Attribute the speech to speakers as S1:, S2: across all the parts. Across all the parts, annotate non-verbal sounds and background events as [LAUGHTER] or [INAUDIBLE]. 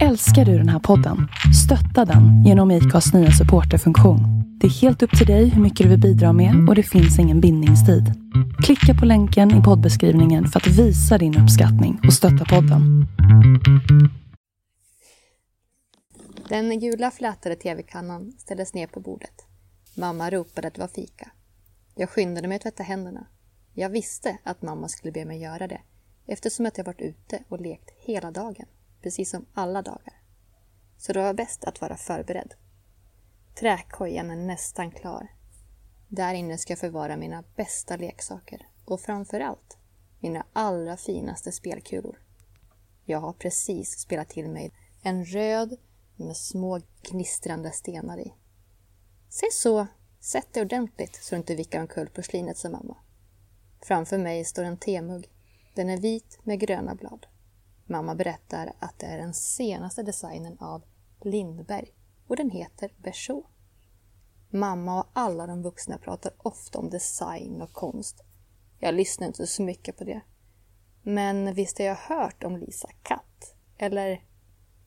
S1: Älskar du den här podden? Stötta den genom IKAs nya supporterfunktion. Det är helt upp till dig hur mycket du vill bidra med och det finns ingen bindningstid. Klicka på länken i poddbeskrivningen för att visa din uppskattning och stötta podden.
S2: Den gula flätade tv-kannan ställdes ner på bordet. Mamma ropade att det var fika. Jag skyndade mig att tvätta händerna. Jag visste att mamma skulle be mig göra det eftersom att jag varit ute och lekt hela dagen, precis som alla dagar. Så det var bäst att vara förberedd. Träkojan är nästan klar. Där inne ska jag förvara mina bästa leksaker och framför allt mina allra finaste spelkulor. Jag har precis spelat till mig en röd med små gnistrande stenar i. Se så, sätt dig ordentligt så du inte vickar omkull porslinet som mamma. Framför mig står en temugg. Den är vit med gröna blad. Mamma berättar att det är den senaste designen av Lindberg och den heter Berchot. Mamma och alla de vuxna pratar ofta om design och konst. Jag lyssnar inte så mycket på det. Men visst har jag hört om Lisa Katt? Eller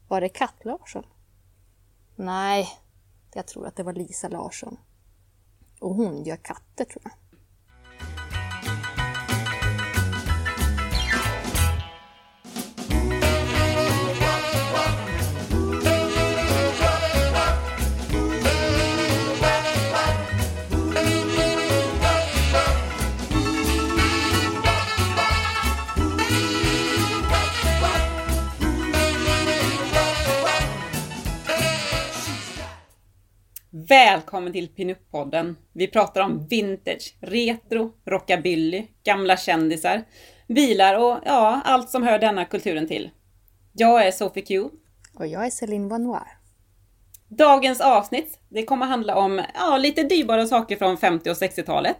S2: var det Katt Larsson? Nej, jag tror att det var Lisa Larsson. Och hon gör katter tror jag.
S3: Välkommen till Pinup-podden. Vi pratar om vintage, retro, rockabilly, gamla kändisar, bilar och ja, allt som hör denna kulturen till. Jag är Sophie Q.
S2: Och jag är Céline Vanoir.
S3: Dagens avsnitt, det kommer handla om ja, lite dyrbara saker från 50 och 60-talet.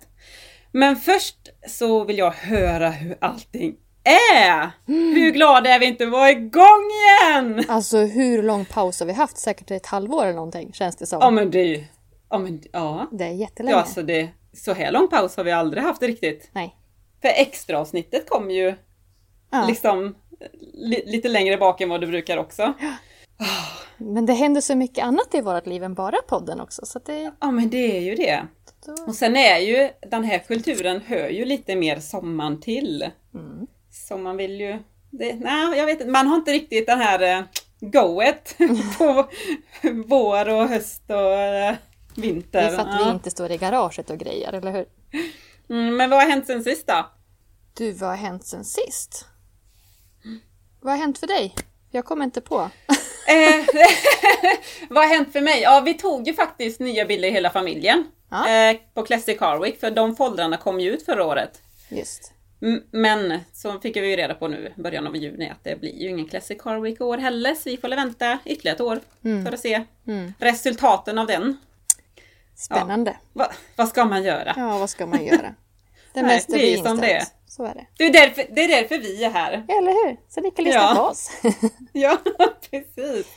S3: Men först så vill jag höra hur allting är! Hur glada är vi inte att vara igång igen!
S2: Alltså hur lång paus har vi haft? Säkert ett halvår eller någonting känns det som.
S3: Ja men det. Ja men ja.
S2: Det är jättelänge.
S3: Ja alltså det... Så här lång paus har vi aldrig haft riktigt.
S2: Nej.
S3: För extra avsnittet kom ju
S2: Ja.
S3: liksom li, lite längre bak än vad du brukar också.
S2: Men det händer så mycket annat i vårt liv än bara podden också. Så det...
S3: Ja men det är ju det. Och sen är ju den här kulturen hör ju lite mer sommaren till.
S2: Mm.
S3: Så man vill ju... Det, nej, jag vet inte. Man har inte riktigt den här eh, goet [LAUGHS] på vår och höst och eh, vinter.
S2: Det är för att
S3: Ja.
S2: vi inte står i garaget och grejer, eller hur?
S3: Mm, men vad har hänt sen sist då?
S2: Du, vad har hänt sen sist? Vad har hänt för dig? Jag kommer inte på. [LAUGHS]
S3: Eh, [LAUGHS] vad har hänt för mig? Ja, vi tog ju faktiskt nya bilder i hela familjen.
S2: Ja.
S3: Eh, på Classic Car Week, för de foldrarna kom ju ut förra året.
S2: Just.
S3: Men så fick vi ju reda på nu i början av juni att det blir ju ingen Classic Car Week i år heller. Så vi får vänta ytterligare ett år för att se
S2: Mm.
S3: resultaten av den.
S2: Spännande.
S3: Va, vad ska man göra?
S2: Ja, vad ska man göra? Det [LAUGHS]
S3: Nej,
S2: mesta
S3: det är
S2: blir
S3: som det är.
S2: inställt. Så är det.
S3: Det är, därför, det är därför vi är här.
S2: Ja, eller hur? Så ni kan lyssna
S3: Ja.
S2: på oss. [LAUGHS]
S3: Ja, [LAUGHS] precis.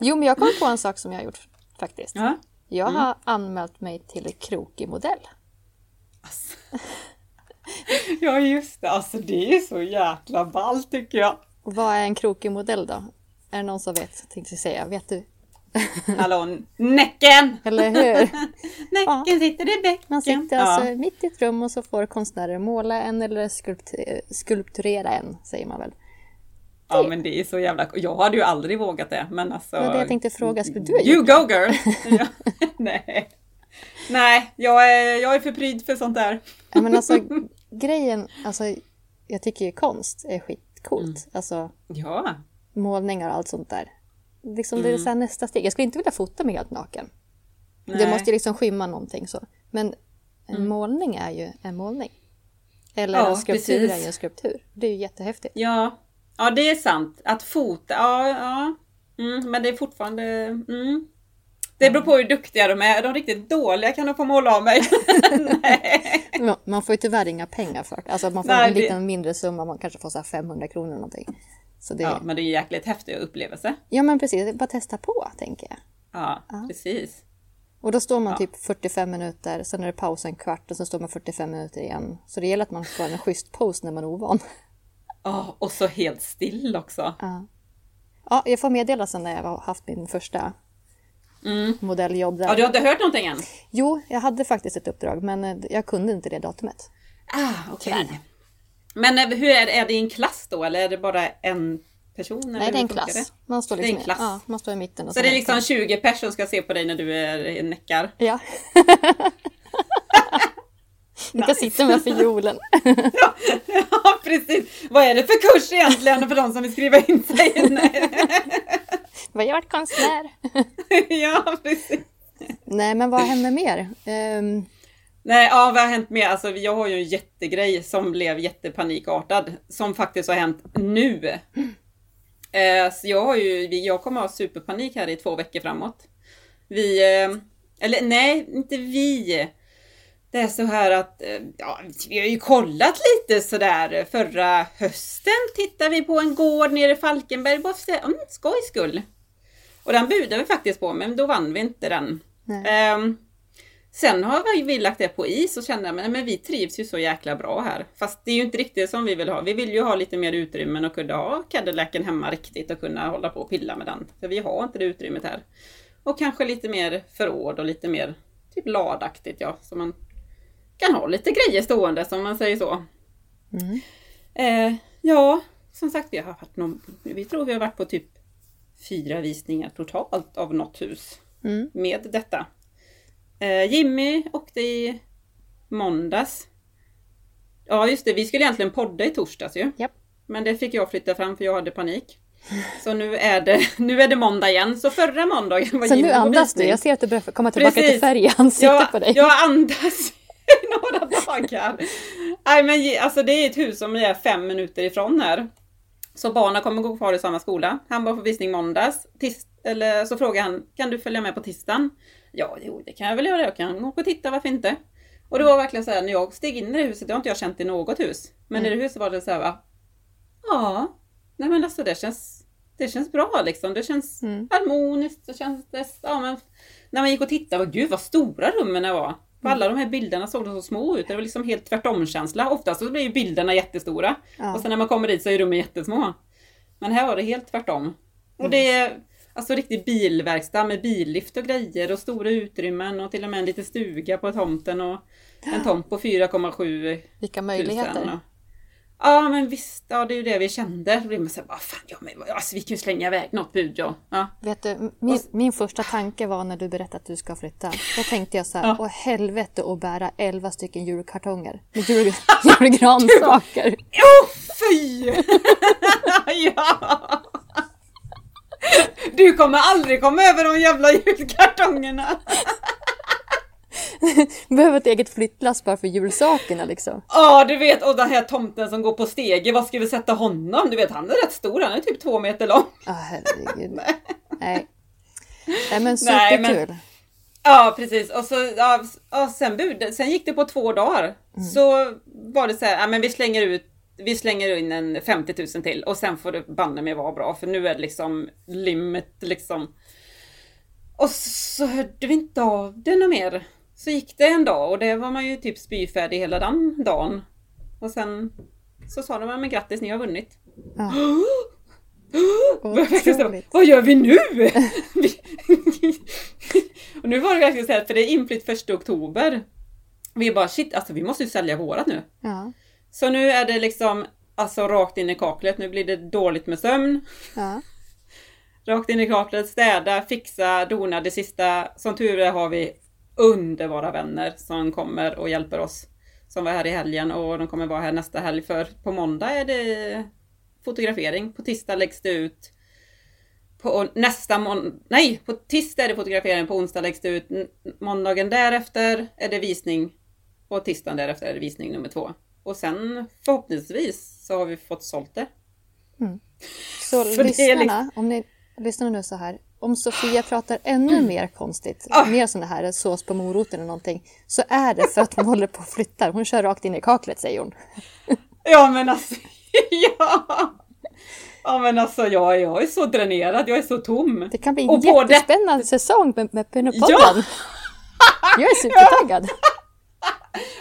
S2: jo, men jag kom på en sak som jag har gjort faktiskt.
S3: Ja.
S2: Jag
S3: Mm.
S2: har anmält mig till krokig modell.
S3: Alltså. Ja, just det. Alltså det är så jäkla ballt tycker jag.
S2: Och vad är en krokig modell då? Är det någon som vet? Tänkte jag säga. Vet du?
S3: Hallå, näcken!
S2: Eller hur? [LAUGHS]
S3: Näcken sitter i bäcken.
S2: Man sitter alltså mitt i ett rum och så får konstnärer måla en eller skulpt- skulpturera en, säger man väl.
S3: Ja, ja men det är så jävla... Jag hade ju aldrig vågat det, men alltså...
S2: Det var det jag tänkte fråga. Skulle du ha
S3: You
S2: gjort
S3: go girl! [LAUGHS] [LAUGHS] ja, nej. Nej, jag är, jag är för pryd för sånt där.
S2: Ja, men alltså [LAUGHS] grejen, alltså jag tycker ju konst är skitcoolt.
S3: Mm.
S2: Alltså
S3: Ja.
S2: målningar och allt sånt där. Liksom det är så här nästa steg. Jag skulle inte vilja fota mig helt naken. Det
S3: Mm. Nej.
S2: måste ju liksom skymma någonting så. Men en målning är ju en målning. Eller
S3: Ja,
S2: en skulptur
S3: precis.
S2: är ju en skulptur. Det är ju jättehäftigt.
S3: Ja. ja, det är sant. Att fota, ja, ja. Mm, men det är fortfarande... Mm. Det beror på hur duktiga de är. Är de riktigt dåliga kan de få måla av mig. [LAUGHS] Nej.
S2: Ja, Man får ju tyvärr inga pengar för det. Alltså man får
S3: Nej,
S2: en
S3: det-
S2: liten mindre summa. Man kanske får så här 500 kronor eller någonting. Så det,
S3: Ja,
S2: ja.
S3: men det är jäkligt häftig upplevelse.
S2: men precis, det bara testa på tänker jag.
S3: Ja, precis.
S2: Och då står man
S3: Ja.
S2: typ 45 minuter, sen är det paus en kvart och sen står man 45 minuter igen. Så det gäller att man får en schysst pose när man är ovan.
S3: Ja, och så helt still också.
S2: Ja. Ja, jag får meddela sen när jag har haft min första
S3: Mm.
S2: modelljobb där.
S3: Ja, du har inte hört någonting än?
S2: Jo, jag hade faktiskt ett uppdrag men eh, jag kunde inte det datumet.
S3: Ah, okej. Men eh, hur är det, är det i en klass då eller är det bara en person?
S2: Nej, det är en klass. Man står,
S3: Det är
S2: liksom,
S3: en klass.
S2: Ja, man står i mitten.
S3: Så det är liksom 20 personer som ska se på dig när du är näckar?
S2: Ja. Du kan sitta med fiolen. [LAUGHS]
S3: Ja, ja, precis. Vad är det för kurs egentligen för de som vill skriva in sig? [LAUGHS]
S2: Vad gör ett konstnär? [LAUGHS]
S3: ja, precis.
S2: Nej, men vad händer mer? Ehm,
S3: Nej, ja, vad har hänt mer? Alltså, jag har ju en jättegrej som blev jättepanikartad. Som faktiskt har hänt nu. Eh, så jag har ju, jag kommer ha superpanik här i två veckor framåt. Vi, eh, eller nej, inte vi. Det är så här att, eh, ja, vi har ju kollat lite sådär. Förra hösten tittade vi på en gård nere i Falkenberg, bara för mm, skojs skull. Och den budade vi faktiskt på, men då vann vi inte den. Ehm, sen har vi- lagt det på is och kände men, men vi trivs ju så jäkla bra här. Fast det är ju inte riktigt som vi vill ha. Vi vill ju ha lite mer utrymmen och kunna ha Cadillacen hemma riktigt och kunna hålla på och pilla med den. För vi har inte det utrymmet här. Och kanske lite mer förråd och lite mer typ ladaktigt ja. Så man kan ha lite grejer stående som man säger så.
S2: Mm.
S3: Eh, ja, som sagt vi har varit någon, vi tror vi har varit på typ fyra visningar totalt av något hus
S2: mm.
S3: med detta. Eh, Jimmy åkte i måndags. Ja just det, vi skulle egentligen podda i torsdags ju.
S2: Japp.
S3: Men det fick jag flytta fram för jag hade panik. Så nu är det, [LAUGHS] nu är det måndag igen. Så förra måndagen var
S2: Så
S3: Jimmy
S2: nu
S3: på
S2: andas du. Jag ser att du börjar komma tillbaka
S3: Precis.
S2: till färg i ansiktet
S3: jag,
S2: på dig.
S3: Jag andas i [LAUGHS] några dagar. Nej men alltså det är ett hus som är fem minuter ifrån här. Så barnen kommer gå kvar i samma skola. Han var på visning måndags. Tis, eller så frågade han, kan du följa med på tisdagen? Ja, jo det kan jag väl göra. Jag kan åka och titta, varför inte? Och det var verkligen så här, när jag steg in i det huset, det har inte jag känt i något hus. Men i det huset var det så här, va? Ja, nej men alltså det känns, det känns bra liksom. Det känns
S2: Mm.
S3: harmoniskt. Det känns, det, ja, men, när man gick och tittade, gud vad stora rummen var. På alla de här bilderna såg de så små ut. Det var liksom helt tvärtom-känsla. Oftast så blir ju bilderna jättestora.
S2: Ja.
S3: Och sen när man kommer dit så är rummen jättesmå. Men här var det helt tvärtom. Och det är alltså riktig bilverkstad med billift och grejer och stora utrymmen och till och med en liten stuga på tomten och en tomt på 4,7
S2: Vilka möjligheter.
S3: Ja men visst, ja, det är ju det vi kände. Då blev man såhär, fan, ja, men, alltså, vi kan ju slänga iväg något bud ja. ja.
S2: Vet du, min, min första tanke var när du berättade att du ska flytta. Då tänkte jag så här,
S3: Ja.
S2: åh helvete att bära 11 stycken julkartonger med [LAUGHS] jul, julgransaker. [LAUGHS]
S3: Åh fy! [LAUGHS] ja! Du kommer aldrig komma över de jävla julkartongerna! [LAUGHS]
S2: Behöver ett eget flyttlass bara för julsakerna liksom.
S3: Ja, du vet, och den här tomten som går på stege, vad ska vi sätta honom? Du vet, han är rätt stor, han är typ två meter lång.
S2: Ah, herregud. Nej. Nej men
S3: Nej, men-
S2: superkul.
S3: Ja, precis. Och så, ja, och sen, bud, sen gick det på två dagar. Så var det så här, ja men vi slänger ut vi slänger in en 50 000 till och sen får det banne mig vara bra för nu är det liksom limit liksom. Och så hörde vi inte av det något mer. Så gick det en dag och det var man ju typ spyfärdig hela den dagen. Och sen så sa de, men grattis ni har vunnit.
S2: Ja. [GASPS] Otroligt.
S3: Vad gör vi nu? [LAUGHS] Och nu var det verkligen så här, för det är inflytt första oktober. Vi bara shit, alltså vi måste ju sälja vårat nu.
S2: Ja.
S3: Så nu är det liksom alltså rakt in i kaklet. Nu blir det dåligt med sömn.
S2: Ja. [LAUGHS]
S3: Rakt in i kaklet, städa, fixa, dona det sista. Som tur är har vi underbara vänner som kommer och hjälper oss. Som var här i helgen och de kommer vara här nästa helg för på måndag är det fotografering. På tisdag läggs det ut. På nästa måndag, nej, på tisdag är det fotografering, på onsdag läggs det ut. Måndagen därefter är det visning. Och tisdagen därefter är det visning nummer två. Och sen förhoppningsvis så har vi fått sålt det.
S2: Så [LAUGHS]
S3: För det är
S2: lyssnarna,
S3: liksom-
S2: om ni lyssnar nu så här. Om Sofia pratar ännu mer konstigt,
S3: Ah.
S2: mer sån här sås på moroten eller någonting, så är det för att hon [LAUGHS] håller på och flyttar. Hon kör rakt in i kaklet säger hon. [LAUGHS]
S3: Ja men alltså, [LAUGHS] ja! Ja men alltså jag, jag är så dränerad, jag är så tom.
S2: Det kan bli en
S3: Och på det-
S2: jättespännande säsong med, med Pinnopodden.
S3: Ja!
S2: Jag är supertaggad.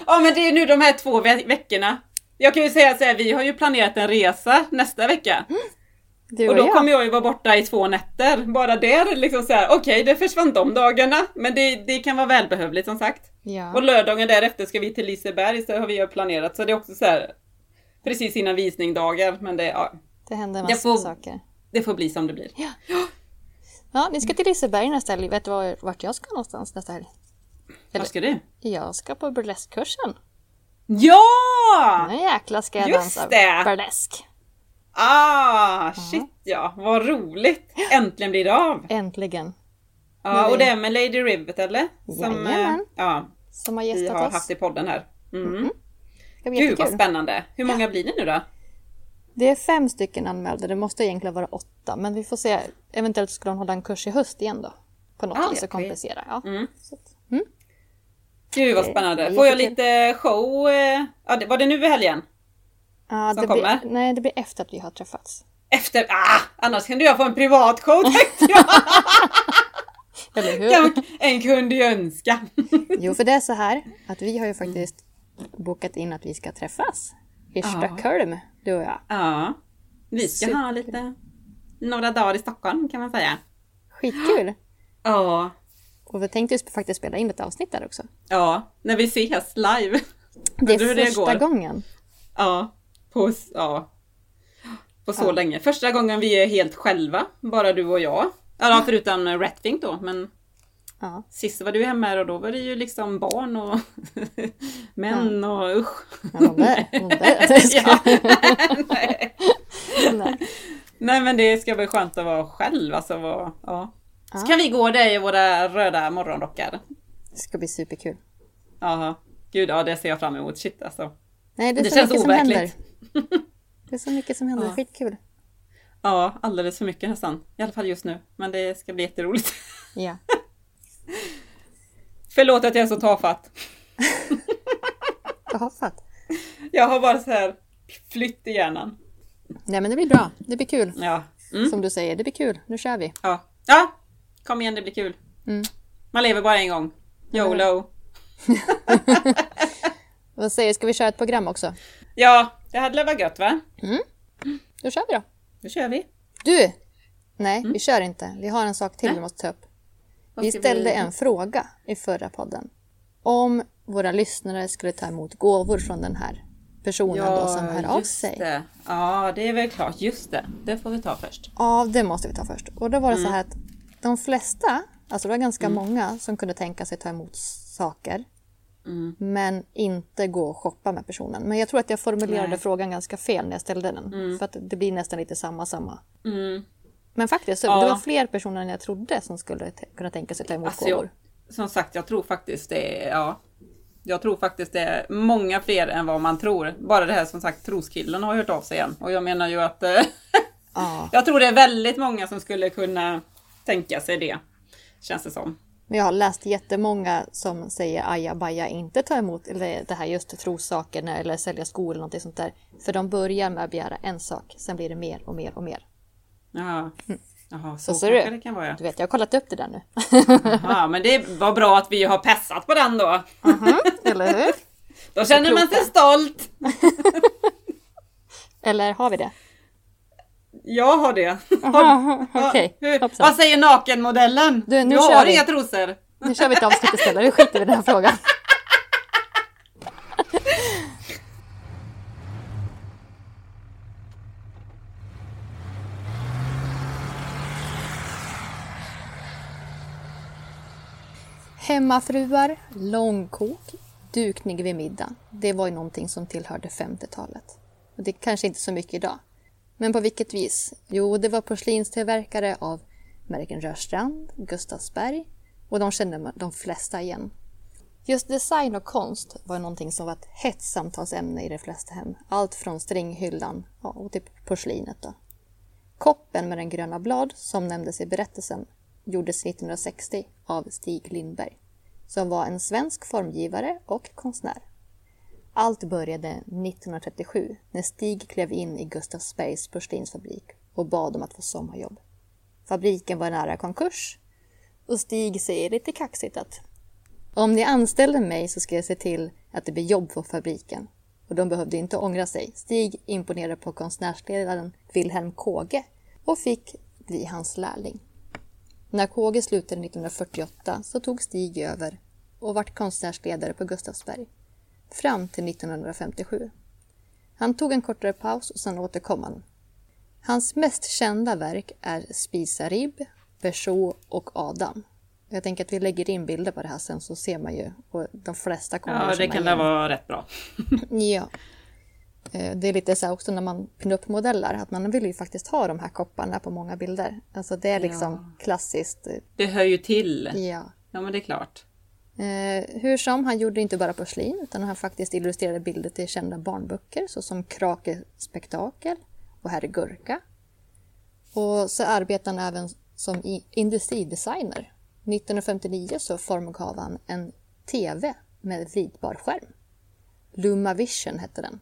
S3: Ja men det är nu de här två ve- veckorna. Jag kan ju säga så här, vi har ju planerat en resa nästa vecka.
S2: Du
S3: Och då
S2: jag.
S3: kommer jag ju vara borta i två nätter. Bara där liksom så här, okej det försvann de dagarna. Men det, det kan vara välbehövligt som sagt.
S2: Ja.
S3: Och lördagen därefter ska vi till Liseberg, så har vi planerat. Så det är också så här precis innan visningdagar. Men det, ja,
S2: Det händer
S3: Det
S2: massa
S3: får-
S2: saker.
S3: det får bli som det blir.
S2: Ja, ni ska till Liseberg nästa helg. Vet du var, vart jag ska någonstans nästa helg?
S3: Vad ska du?
S2: Jag ska på burleskkursen.
S3: Ja!
S2: Nu jäklar ska jag
S3: Just
S2: dansa
S3: det.
S2: burlesk.
S3: Ah, shit ja, vad roligt! Äntligen blir det av!
S2: Äntligen.
S3: Ja,
S2: vi-
S3: och det är med Lady Rivet eller? Som, eh,
S2: Jajamän.
S3: ja,
S2: Som har
S3: vi
S2: gästat
S3: har
S2: oss.
S3: haft i podden här. Mm.
S2: Blir
S3: Gud vad
S2: jättekul.
S3: spännande! Hur många blir det nu då?
S2: Det är fem stycken anmälda. Det måste egentligen vara åtta. Men vi får se. Eventuellt skulle de hålla en kurs i höst igen då. På något
S3: Ah,
S2: vis
S3: ja,
S2: och kompensera. Ja.
S3: Mm.
S2: Så mm.
S3: Gud vad spännande! Får jag lite show? eh, Ja, var det nu i helgen?
S2: Ja,
S3: Som
S2: det
S3: kommer?
S2: blir, nej, det blir efter att vi har träffats.
S3: Efter, ah, annars kan du jag få en privat show tänkte jag! [LAUGHS]
S2: Eller hur?
S3: En kunde ju önska.
S2: Jo, för det är så här att vi har ju faktiskt bokat in att vi ska träffas i
S3: Ja.
S2: Stockholm, du och jag.
S3: Ja, vi ska
S2: Super.
S3: ha lite, några dagar i Stockholm kan man säga.
S2: Skitkul! [GASPS]
S3: Ja,
S2: Och vi tänkte ju faktiskt spela in ett avsnitt där också.
S3: ja, när vi ses live.
S2: Det är
S3: det
S2: första
S3: går.
S2: gången.
S3: Ja, på, ja, på så
S2: Ja.
S3: länge. Första gången vi är helt själva, bara du och jag. Ja, förutom Ratfink då, men
S2: Ja.
S3: sist var du hemma och då var det ju liksom barn och [LAUGHS] män och usch.
S2: Men hon där, hon där. [LAUGHS]
S3: Ja. Nej.
S2: Nej.
S3: Nej men det ska bli skönt att vara själv. Alltså, vara, ja. Så
S2: Ja.
S3: kan vi gå där i våra röda morgonrockar.
S2: Det ska bli superkul.
S3: Ja, gud ja det ser jag fram emot. Shit alltså.
S2: Nej, det
S3: Det känns overkligt. [LAUGHS]
S2: Det är så mycket som händer.
S3: Ja.
S2: Skitkul.
S3: Ja, alldeles för mycket nästan. I alla fall just nu. Men det ska bli jätteroligt. [LAUGHS]
S2: Ja.
S3: Förlåt att jag är så tafatt. [LAUGHS]
S2: Tafatt.
S3: Jag har bara så här flytt i hjärnan.
S2: Nej, men det blir bra. Det blir kul.
S3: Ja. Mm.
S2: Som du säger, det blir kul. Nu kör vi.
S3: ja. Ja, kom igen det blir kul.
S2: Mm.
S3: Man lever bara en gång. YOLO.
S2: Vad säger? Ska vi köra ett program också?
S3: Ja, det hade varit gött va?
S2: Då kör vi då.
S3: Då kör vi.
S2: Du! Nej, vi kör inte. Vi har en sak till
S3: Nej.
S2: vi måste ta upp. Vi ställde en fråga i förra podden. Om våra lyssnare skulle ta emot gåvor från den här personen då som hör av sig.
S3: Det. Ja, det är väl klart. Just det. Det får vi ta först.
S2: Ja, det måste vi ta först. Och då var det så här att de flesta, alltså det var ganska
S3: Mm.
S2: många som kunde tänka sig ta emot saker.
S3: Mm.
S2: Men inte gå och shoppa med personen. Men jag tror att jag formulerade
S3: Nej.
S2: frågan ganska fel när jag ställde den. För att det blir nästan lite samma samma.
S3: Mm.
S2: Men faktiskt,
S3: Ja.
S2: det var fler personer än jag trodde som skulle kunna tänka sig ta emot
S3: Alltså,
S2: gåvor.
S3: jag, som sagt, jag tror faktiskt det är, ja. Jag tror faktiskt det är många fler än vad man tror. Bara det här som sagt, troskillen har hört av sig igen. Och jag menar ju att eh,
S2: Ja. [LAUGHS]
S3: jag tror det är väldigt många som skulle kunna tänka sig det. Känns det som.
S2: Men jag har läst jättemånga som säger ajabaja inte ta emot eller det här just trossaker när- eller sälja skor eller något sånt där. För de börjar med att begära en sak, sen blir det mer och mer och mer.
S3: Ja. Jaha, så,
S2: Så ser
S3: kanske
S2: du.
S3: det kan vara.
S2: Du vet, jag har kollat upp det där nu.
S3: Ja, men det var bra att vi har passat på den då.
S2: eller hur?
S3: Då känner man sig stolt. [LAUGHS]
S2: Eller har vi det?
S3: Jag har det.
S2: Aha, [LAUGHS] hoppsan.
S3: Vad säger nakenmodellen?
S2: Du, nu kör
S3: har
S2: vi.
S3: inga trosor.
S2: Nu kör vi ett avsnitt istället. Nu skiter vi i den här frågan. Hemmafruar, långkok, dukning vid middag. Det var ju någonting som tillhörde 50-talet. Och det kanske inte så mycket idag. Men på vilket vis? Jo, det var porslinstillverkare av märken Rörstrand, Gustavsberg och de kände de flesta igen. Just design och konst var någonting som var ett hett samtalsämne i de flesta hem. Allt från stringhyllan ja, och till porslinet. Då. Koppen med den gröna blad som nämndes i berättelsen gjordes 1960 av Stig Lindberg som var en svensk formgivare och konstnär. Allt började 1937 när Stig klev in i Gustavsbergs porslinsfabrik och bad om att få sommarjobb. Fabriken var nära konkurs och Stig säger lite kaxigt att om ni anställer mig så ska jag se till att det blir jobb på fabriken. Och de behövde inte ångra sig. Stig imponerade på konstnärsledaren Wilhelm Kåge och fick bli hans lärling. När Kåge slutade 1948 så tog Stig över och vart konstnärsledare på Gustavsberg fram till 1957. Han tog en kortare paus och sen återkom han. Hans mest kända verk är Spisa ribb, Berså och Adam. Jag tänker att vi lägger in bilder på det här sen så ser man ju och de flesta kommer
S3: Ja, det kan det vara rätt bra. [LAUGHS]
S2: Ja. Eh, Det är lite så här också när man pinup-modellar, att man vill ju faktiskt ha de här kopparna på många bilder. Alltså det är liksom klassiskt. eh,
S3: Det hör ju till.
S2: Ja.
S3: Ja, men det är klart.
S2: Eh, hur som, han gjorde inte bara porslin utan han faktiskt illustrerade bilder till kända barnböcker såsom Krake spektakel och Herre Gurka. Och så arbetade han även som industridesigner. 1959 så formgav han en TV med vitbar skärm. Lumavision hette den.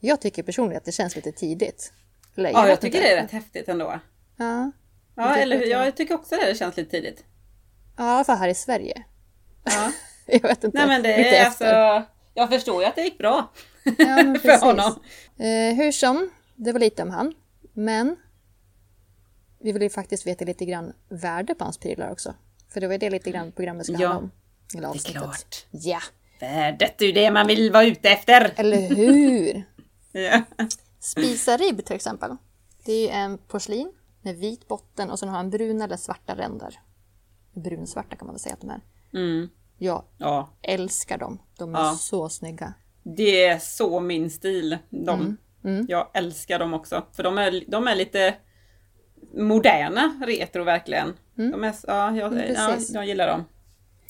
S2: Jag tycker personligen att det känns lite tidigt. Eller,
S3: Ja, jag
S2: vet
S3: tycker
S2: inte.
S3: det är rätt häftigt ändå.
S2: Ja,
S3: Ja, eller hur?
S2: jag-
S3: Jag tycker också det, det känns lite tidigt.
S2: ja, i alla fall här i Sverige.
S3: Ja. [LAUGHS]
S2: Jag vet inte.
S3: Nej men det är
S2: efter.
S3: alltså... Jag förstår ju att det gick bra.
S2: Ja, [LAUGHS]
S3: för honom.
S2: Eh, hur som, det var lite om han. Men vi vill ju faktiskt veta lite grann värde på hans prylar också. För det var ju det lite grann programmet ska
S3: Ja,
S2: handla om. Eller
S3: Det är klart.
S2: Ja,
S3: Värdet är ju det man vill vara ute efter.
S2: eller hur? [LAUGHS]
S3: Ja.
S2: Spisa ribb till exempel. Det är ju en porslin med vit botten och sen har han bruna eller svarta ränder. Brunsvarta kan man väl säga att de är.
S3: Mm.
S2: Jag
S3: ja,
S2: älskar dem. De är
S3: Ja.
S2: så snygga.
S3: det är så min stil. De.
S2: Mm.
S3: Jag älskar dem också. För de är, de är lite moderna retro verkligen. De är, ja, jag,
S2: Mm,
S3: ja, jag gillar dem.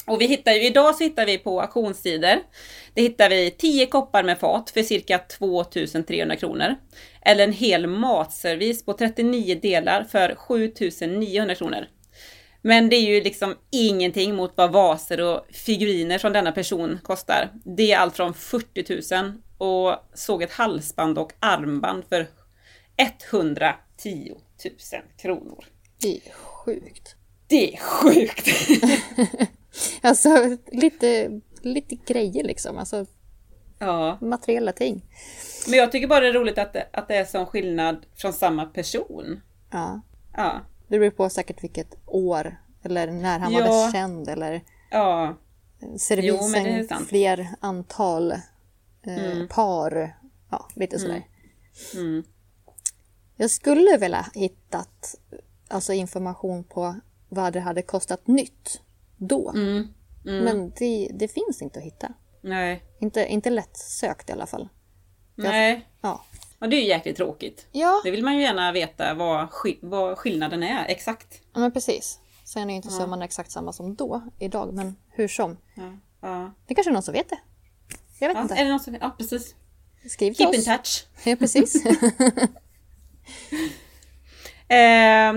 S3: Och vi hittar ju, idag så hittar vi på auktionstider, det hittar vi 10 koppar med fat för cirka 2300 kronor. Eller en hel matservis på 39 delar för 7900 kronor. Men det är ju liksom ingenting mot vad vaser och figuriner från denna person kostar. Det är allt från 40 000 och såg ett halsband och armband för 110 000 kronor.
S2: Det är sjukt.
S3: Det är sjukt! [LAUGHS]
S2: Alltså lite, lite grejer liksom. Alltså
S3: ja.
S2: materiella ting.
S3: Men jag tycker bara det är roligt att det, att det är sån skillnad från samma person.
S2: Ja.
S3: Ja.
S2: Det beror på säkert vilket år eller när han var
S3: Ja.
S2: mest känd eller
S3: Ja. Jo,
S2: servisen
S3: sant.
S2: fler antal eh, par. Ja, lite sådär.
S3: Mm.
S2: Jag skulle vilja hittat alltså information på vad det hade kostat nytt då.
S3: Mm. Mm.
S2: Men det, det finns inte att hitta.
S3: Nej.
S2: Inte, inte lätt sökt i alla fall.
S3: Nej.
S2: Ja.
S3: Och det är ju jäkligt tråkigt.
S2: Ja,
S3: Det vill man ju gärna veta vad, vad skillnaden är exakt.
S2: ja, men precis. Sen är ju inte summan exakt samma som då, idag, men hur som.
S3: Ja. Ja.
S2: Det kanske är någon som vet det. Jag vet
S3: Ja,
S2: inte.
S3: är det någon som... Ja, precis.
S2: Skriv till
S3: Keep in
S2: oss.
S3: touch.
S2: Ja, precis. [LAUGHS] [LAUGHS]
S3: Eh,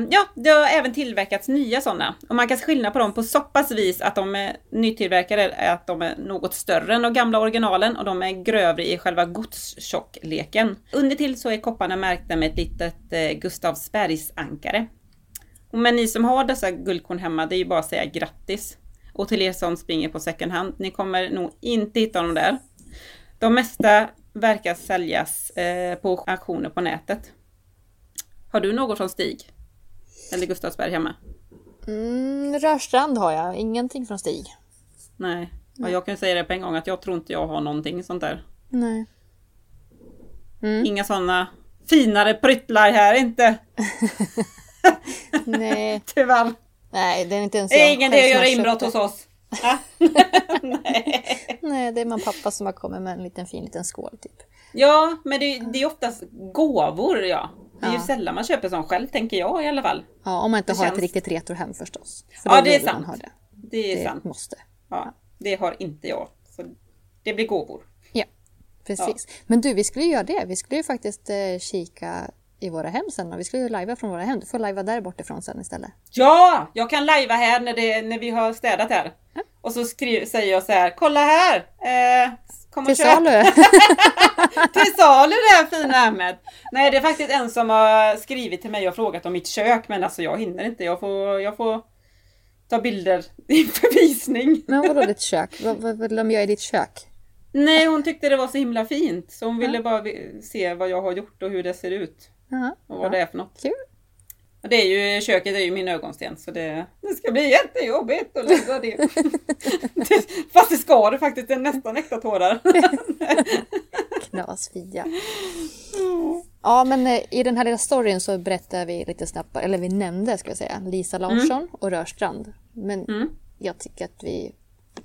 S3: ja, det har även tillverkats nya sådana. Och man kan skilja på dem på så pass vis att de är nytillverkade, är att de är något större än de gamla originalen och de är grövre i själva godstjockleken. Under till så är kopparna märkta med ett litet eh, Gustavsbergsankare. Och Men ni som har dessa guldkorn hemma, det är ju bara att säga grattis. Och till er som springer på second hand, ni kommer nog inte hitta dem där. De mesta verkar säljas eh, på auktioner på nätet. Har du något från Stig? Eller Gustavsberg hemma?
S2: Mm, Rörstrand har jag, ingenting från Stig.
S3: Nej. Ja, jag kan säga det på en gång att jag tror inte jag har någonting sånt där.
S2: Nej. Mm.
S3: Inga sådana finare pryttlar här inte. [LAUGHS]
S2: Nej. [LAUGHS]
S3: Tyvärr.
S2: Nej, det är inte ens
S3: Det är
S2: jag
S3: ingen idé att göra inbrott hos oss. Ja. [LAUGHS] Nej.
S2: Nej, det är man pappa som har kommit med en liten fin liten skål typ.
S3: Ja, men det, det är oftast gåvor ja. Det är ju
S2: Ja.
S3: sällan man köper sån själv, tänker jag i alla fall.
S2: Ja, om man inte
S3: Det
S2: har
S3: känns-
S2: ett riktigt retrohem förstås. För
S3: Ja, det är sant.
S2: det.
S3: Det är
S2: Det
S3: sant.
S2: måste.
S3: Ja, det har inte jag. Så det blir gåvor.
S2: Ja, precis. Men du, vi skulle ju göra det. Vi skulle ju faktiskt eh, kika i våra hem sen. Och vi skulle ju lajva från våra hem. Du får lajva där bortifrån sen istället.
S3: Ja! Jag kan lajva här när, det, när vi har städat här. Och så skri, säger jag så här, kolla här! Eh, kom och
S2: Till
S3: köp.
S2: salu! [LAUGHS]
S3: Till salu det här fina hemmet! Nej det är faktiskt en som har skrivit till mig och frågat om mitt kök men alltså jag hinner inte. Jag får, jag får ta bilder inför [LAUGHS] visning.
S2: Men vadå ditt kök? Vad, vad vill de göra i ditt kök?
S3: Nej hon tyckte det var så himla fint så hon ville bara se vad jag har gjort och hur det ser ut. Och vad det är för något.
S2: kul.
S3: Det är ju, köket är ju min ögonsten så det, det ska bli jättejobbigt att lägga det. [LAUGHS] Fast det ska det faktiskt, det är nästan äkta tårar. [LAUGHS]
S2: Knasfia. Ja, men eh, i den här lilla storyn så berättar vi lite snabbt, eller vi nämnde ska jag säga, Lisa Larsson och Rörstrand. Men
S3: Mm.
S2: jag tycker att vi,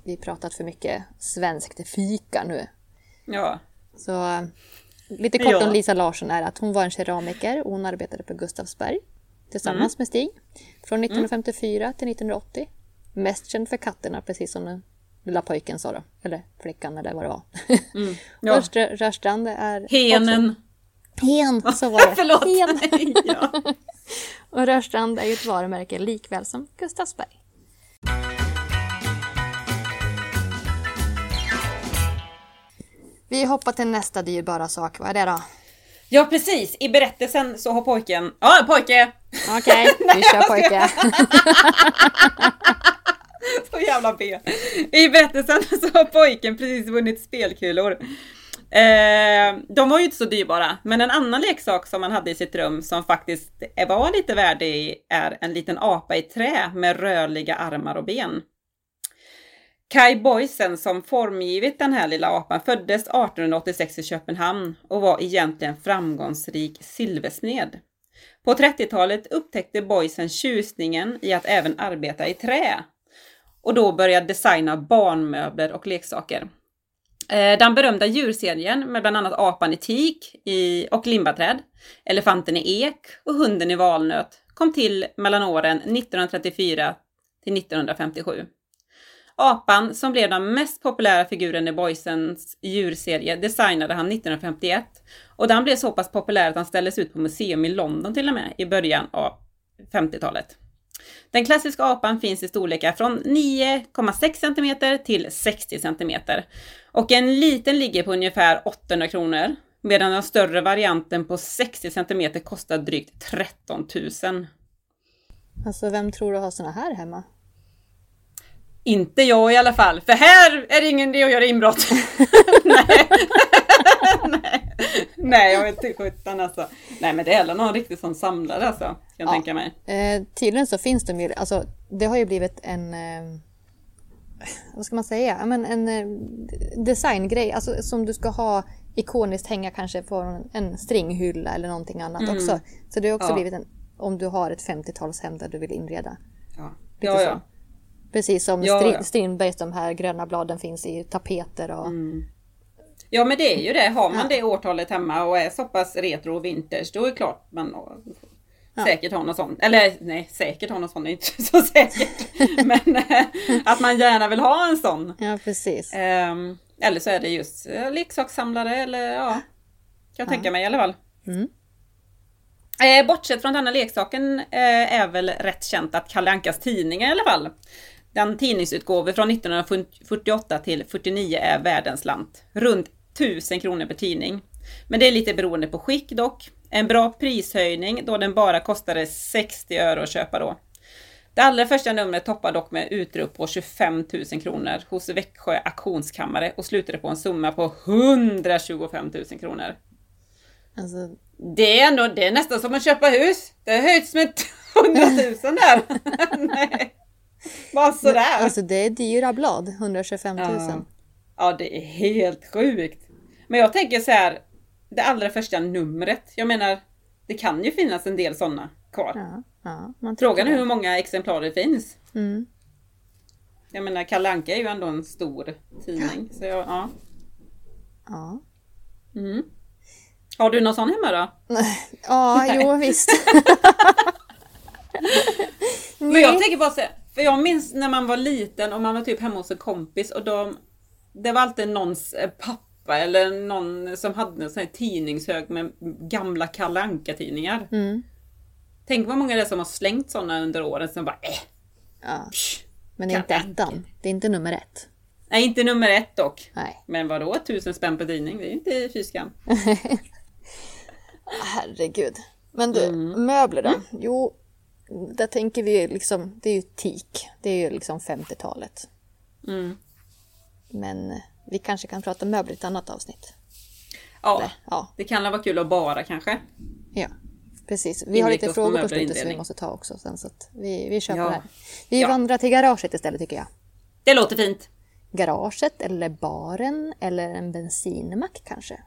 S2: vi pratat för mycket svenskt fika nu.
S3: Ja.
S2: Så eh, lite kort
S3: Ja.
S2: om Lisa Larsson är att hon var en keramiker och hon arbetade på Gustavsberg tillsammans
S3: Mm.
S2: med Stig från 1954 till 1980. Mest känd för katterna, precis som den lilla pojken sa då. Eller flickan eller vad det var.
S3: Mm. [LAUGHS] ja.
S2: Rörstr- Rörstrand är...
S3: Henen.
S2: också- Hen, så var det. [LAUGHS]
S3: Förlåt.
S2: Hen. [LAUGHS]
S3: ja.
S2: Och Rörstrand är ju ett varumärke likväl som Gustavsberg. Vi hoppar till nästa dyrbara sak. Vad är det då?
S3: ja precis, i berättelsen så har pojken, ja pojke!
S2: Okej, [LAUGHS] vi kör pojke. [LAUGHS]
S3: Så jävla B. I berättelsen [LAUGHS] så har pojken precis vunnit spelkulor. Eh, de var ju inte så dyrbara, men en annan leksak som han hade i sitt rum som faktiskt var lite värdig är en liten apa i trä med rörliga armar och ben. Kai Boysen som formgivit den här lilla apan föddes 1886 i Köpenhamn och var egentligen framgångsrik silversmed. På 30-talet upptäckte Boysen tjusningen i att även arbeta i trä och då började designa barnmöbler och leksaker. Eh, den berömda djurserien med bland annat apan i teak och limbaträd, elefanten i ek och hunden i valnöt kom till mellan åren 1934 till 1957. Apan, som blev den mest populära figuren i Boysens djurserie, designade han 1951 och den blev så pass populär att han ställdes ut på museum i London till och med i början av 50-talet. Den klassiska apan finns i storlekar från 9,6 cm till 60 cm. Och en liten ligger på ungefär 800 kronor. Medan den större varianten på 60 cm kostar drygt 13 000.
S2: Alltså, vem tror du har såna här hemma?
S3: Inte jag i alla fall, för här är det ingen idé att göra inbrott. [LAUGHS] Nej. Nej. [LAUGHS] Nej, jag vet inte sjutton alltså. Nej, men det är någon riktig sån samlare alltså, kan jag
S2: Ja.
S3: tänka mig.
S2: Eh, tydligen så finns de ju, alltså det har ju blivit en, eh, vad ska man säga, men en eh, designgrej, alltså som du ska ha ikoniskt hänga kanske på en, stringhylla eller någonting annat också. Så det har också
S3: Ja.
S2: blivit en, om du har ett 50-talshem där du vill inreda.
S3: Ja, ja. ja.
S2: Precis som
S3: Ja,
S2: Stri-
S3: ja.
S2: Strindbergs de här gröna bladen finns i tapeter och
S3: Ja men det är ju det, har man det årtalet hemma och är så pass retro och vintage då är det klart man säkert har något sånt. Eller nej, säkert har något sånt, är inte [LAUGHS] så säkert. [LAUGHS] men eh, att man gärna vill ha en sån.
S2: ja precis.
S3: Ehm, eller så är det just eh, leksakssamlare eller ja, kan jag tänka mig i alla fall.
S2: Mm.
S3: Eh, bortsett från denna leksaken eh, är väl rätt känt att Kalle Ankas tidningar i alla fall. Den tidningsutgåva från 1948 till 49 är världens slant. Runt 1000 kronor per tidning. Men det är lite beroende på skick dock. En bra prishöjning då den bara kostade 60 öre att köpa då. Det allra första numret toppar dock med utrop på 25 000 kronor hos Växjö auktionskammare och slutade på en summa på 125 000 kronor.
S2: Alltså,
S3: Det är, ändå, det är nästan som att köpa hus. Det har höjts med [LAUGHS] 100 000 där. [LAUGHS] Nej. [LAUGHS] Bara sådär.
S2: alltså det är dyra blad, 125 000.
S3: Ja. ja, det är helt sjukt. Men jag tänker så här, det allra första numret. Jag menar, det kan ju finnas en del sådana kvar.
S2: Ja, ja, man
S3: Frågan är
S2: det.
S3: hur många exemplar det finns.
S2: Mm.
S3: Jag menar, Kalle Anka är ju ändå en stor tidning. Så jag, ja.
S2: Ja.
S3: Mm. Har du någon sån hemma då? [LAUGHS]
S2: Ja, jo visst. [LAUGHS]
S3: Men jag tänker bara här, för jag minns när man var liten och man var typ hemma hos en kompis och de, det var alltid någons eh, pappa eller någon som hade en sån här tidningshög med gamla Kalle Anka-tidningar.
S2: Mm.
S3: Tänk vad många det är som har slängt sådana under åren som bara äh,
S2: Ja.
S3: psh.
S2: Men det är inte ettan. Det är inte nummer ett.
S3: Nej, inte nummer ett dock.
S2: Nej.
S3: Men vadå, tusen spänn per tidning? Det är ju inte fy skam. [LAUGHS]
S2: Herregud. Men du,
S3: Mm.
S2: möbler då? Jo, där tänker vi ju liksom, det är ju teak. Det är ju liksom 50-talet.
S3: Mm.
S2: Men eh, vi kanske kan prata möbler i ett annat avsnitt.
S3: Ja,
S2: Eller? Ja,
S3: det kan vara kul att bara kanske.
S2: ja. Precis. Vi har lite frågor på slutet som vi måste ta också sen. Så att vi, vi kör
S3: Ja.
S2: på det här. Vi
S3: Ja.
S2: vandrar till garaget istället tycker jag.
S3: Det låter fint.
S2: Garaget eller baren eller en bensinmack kanske.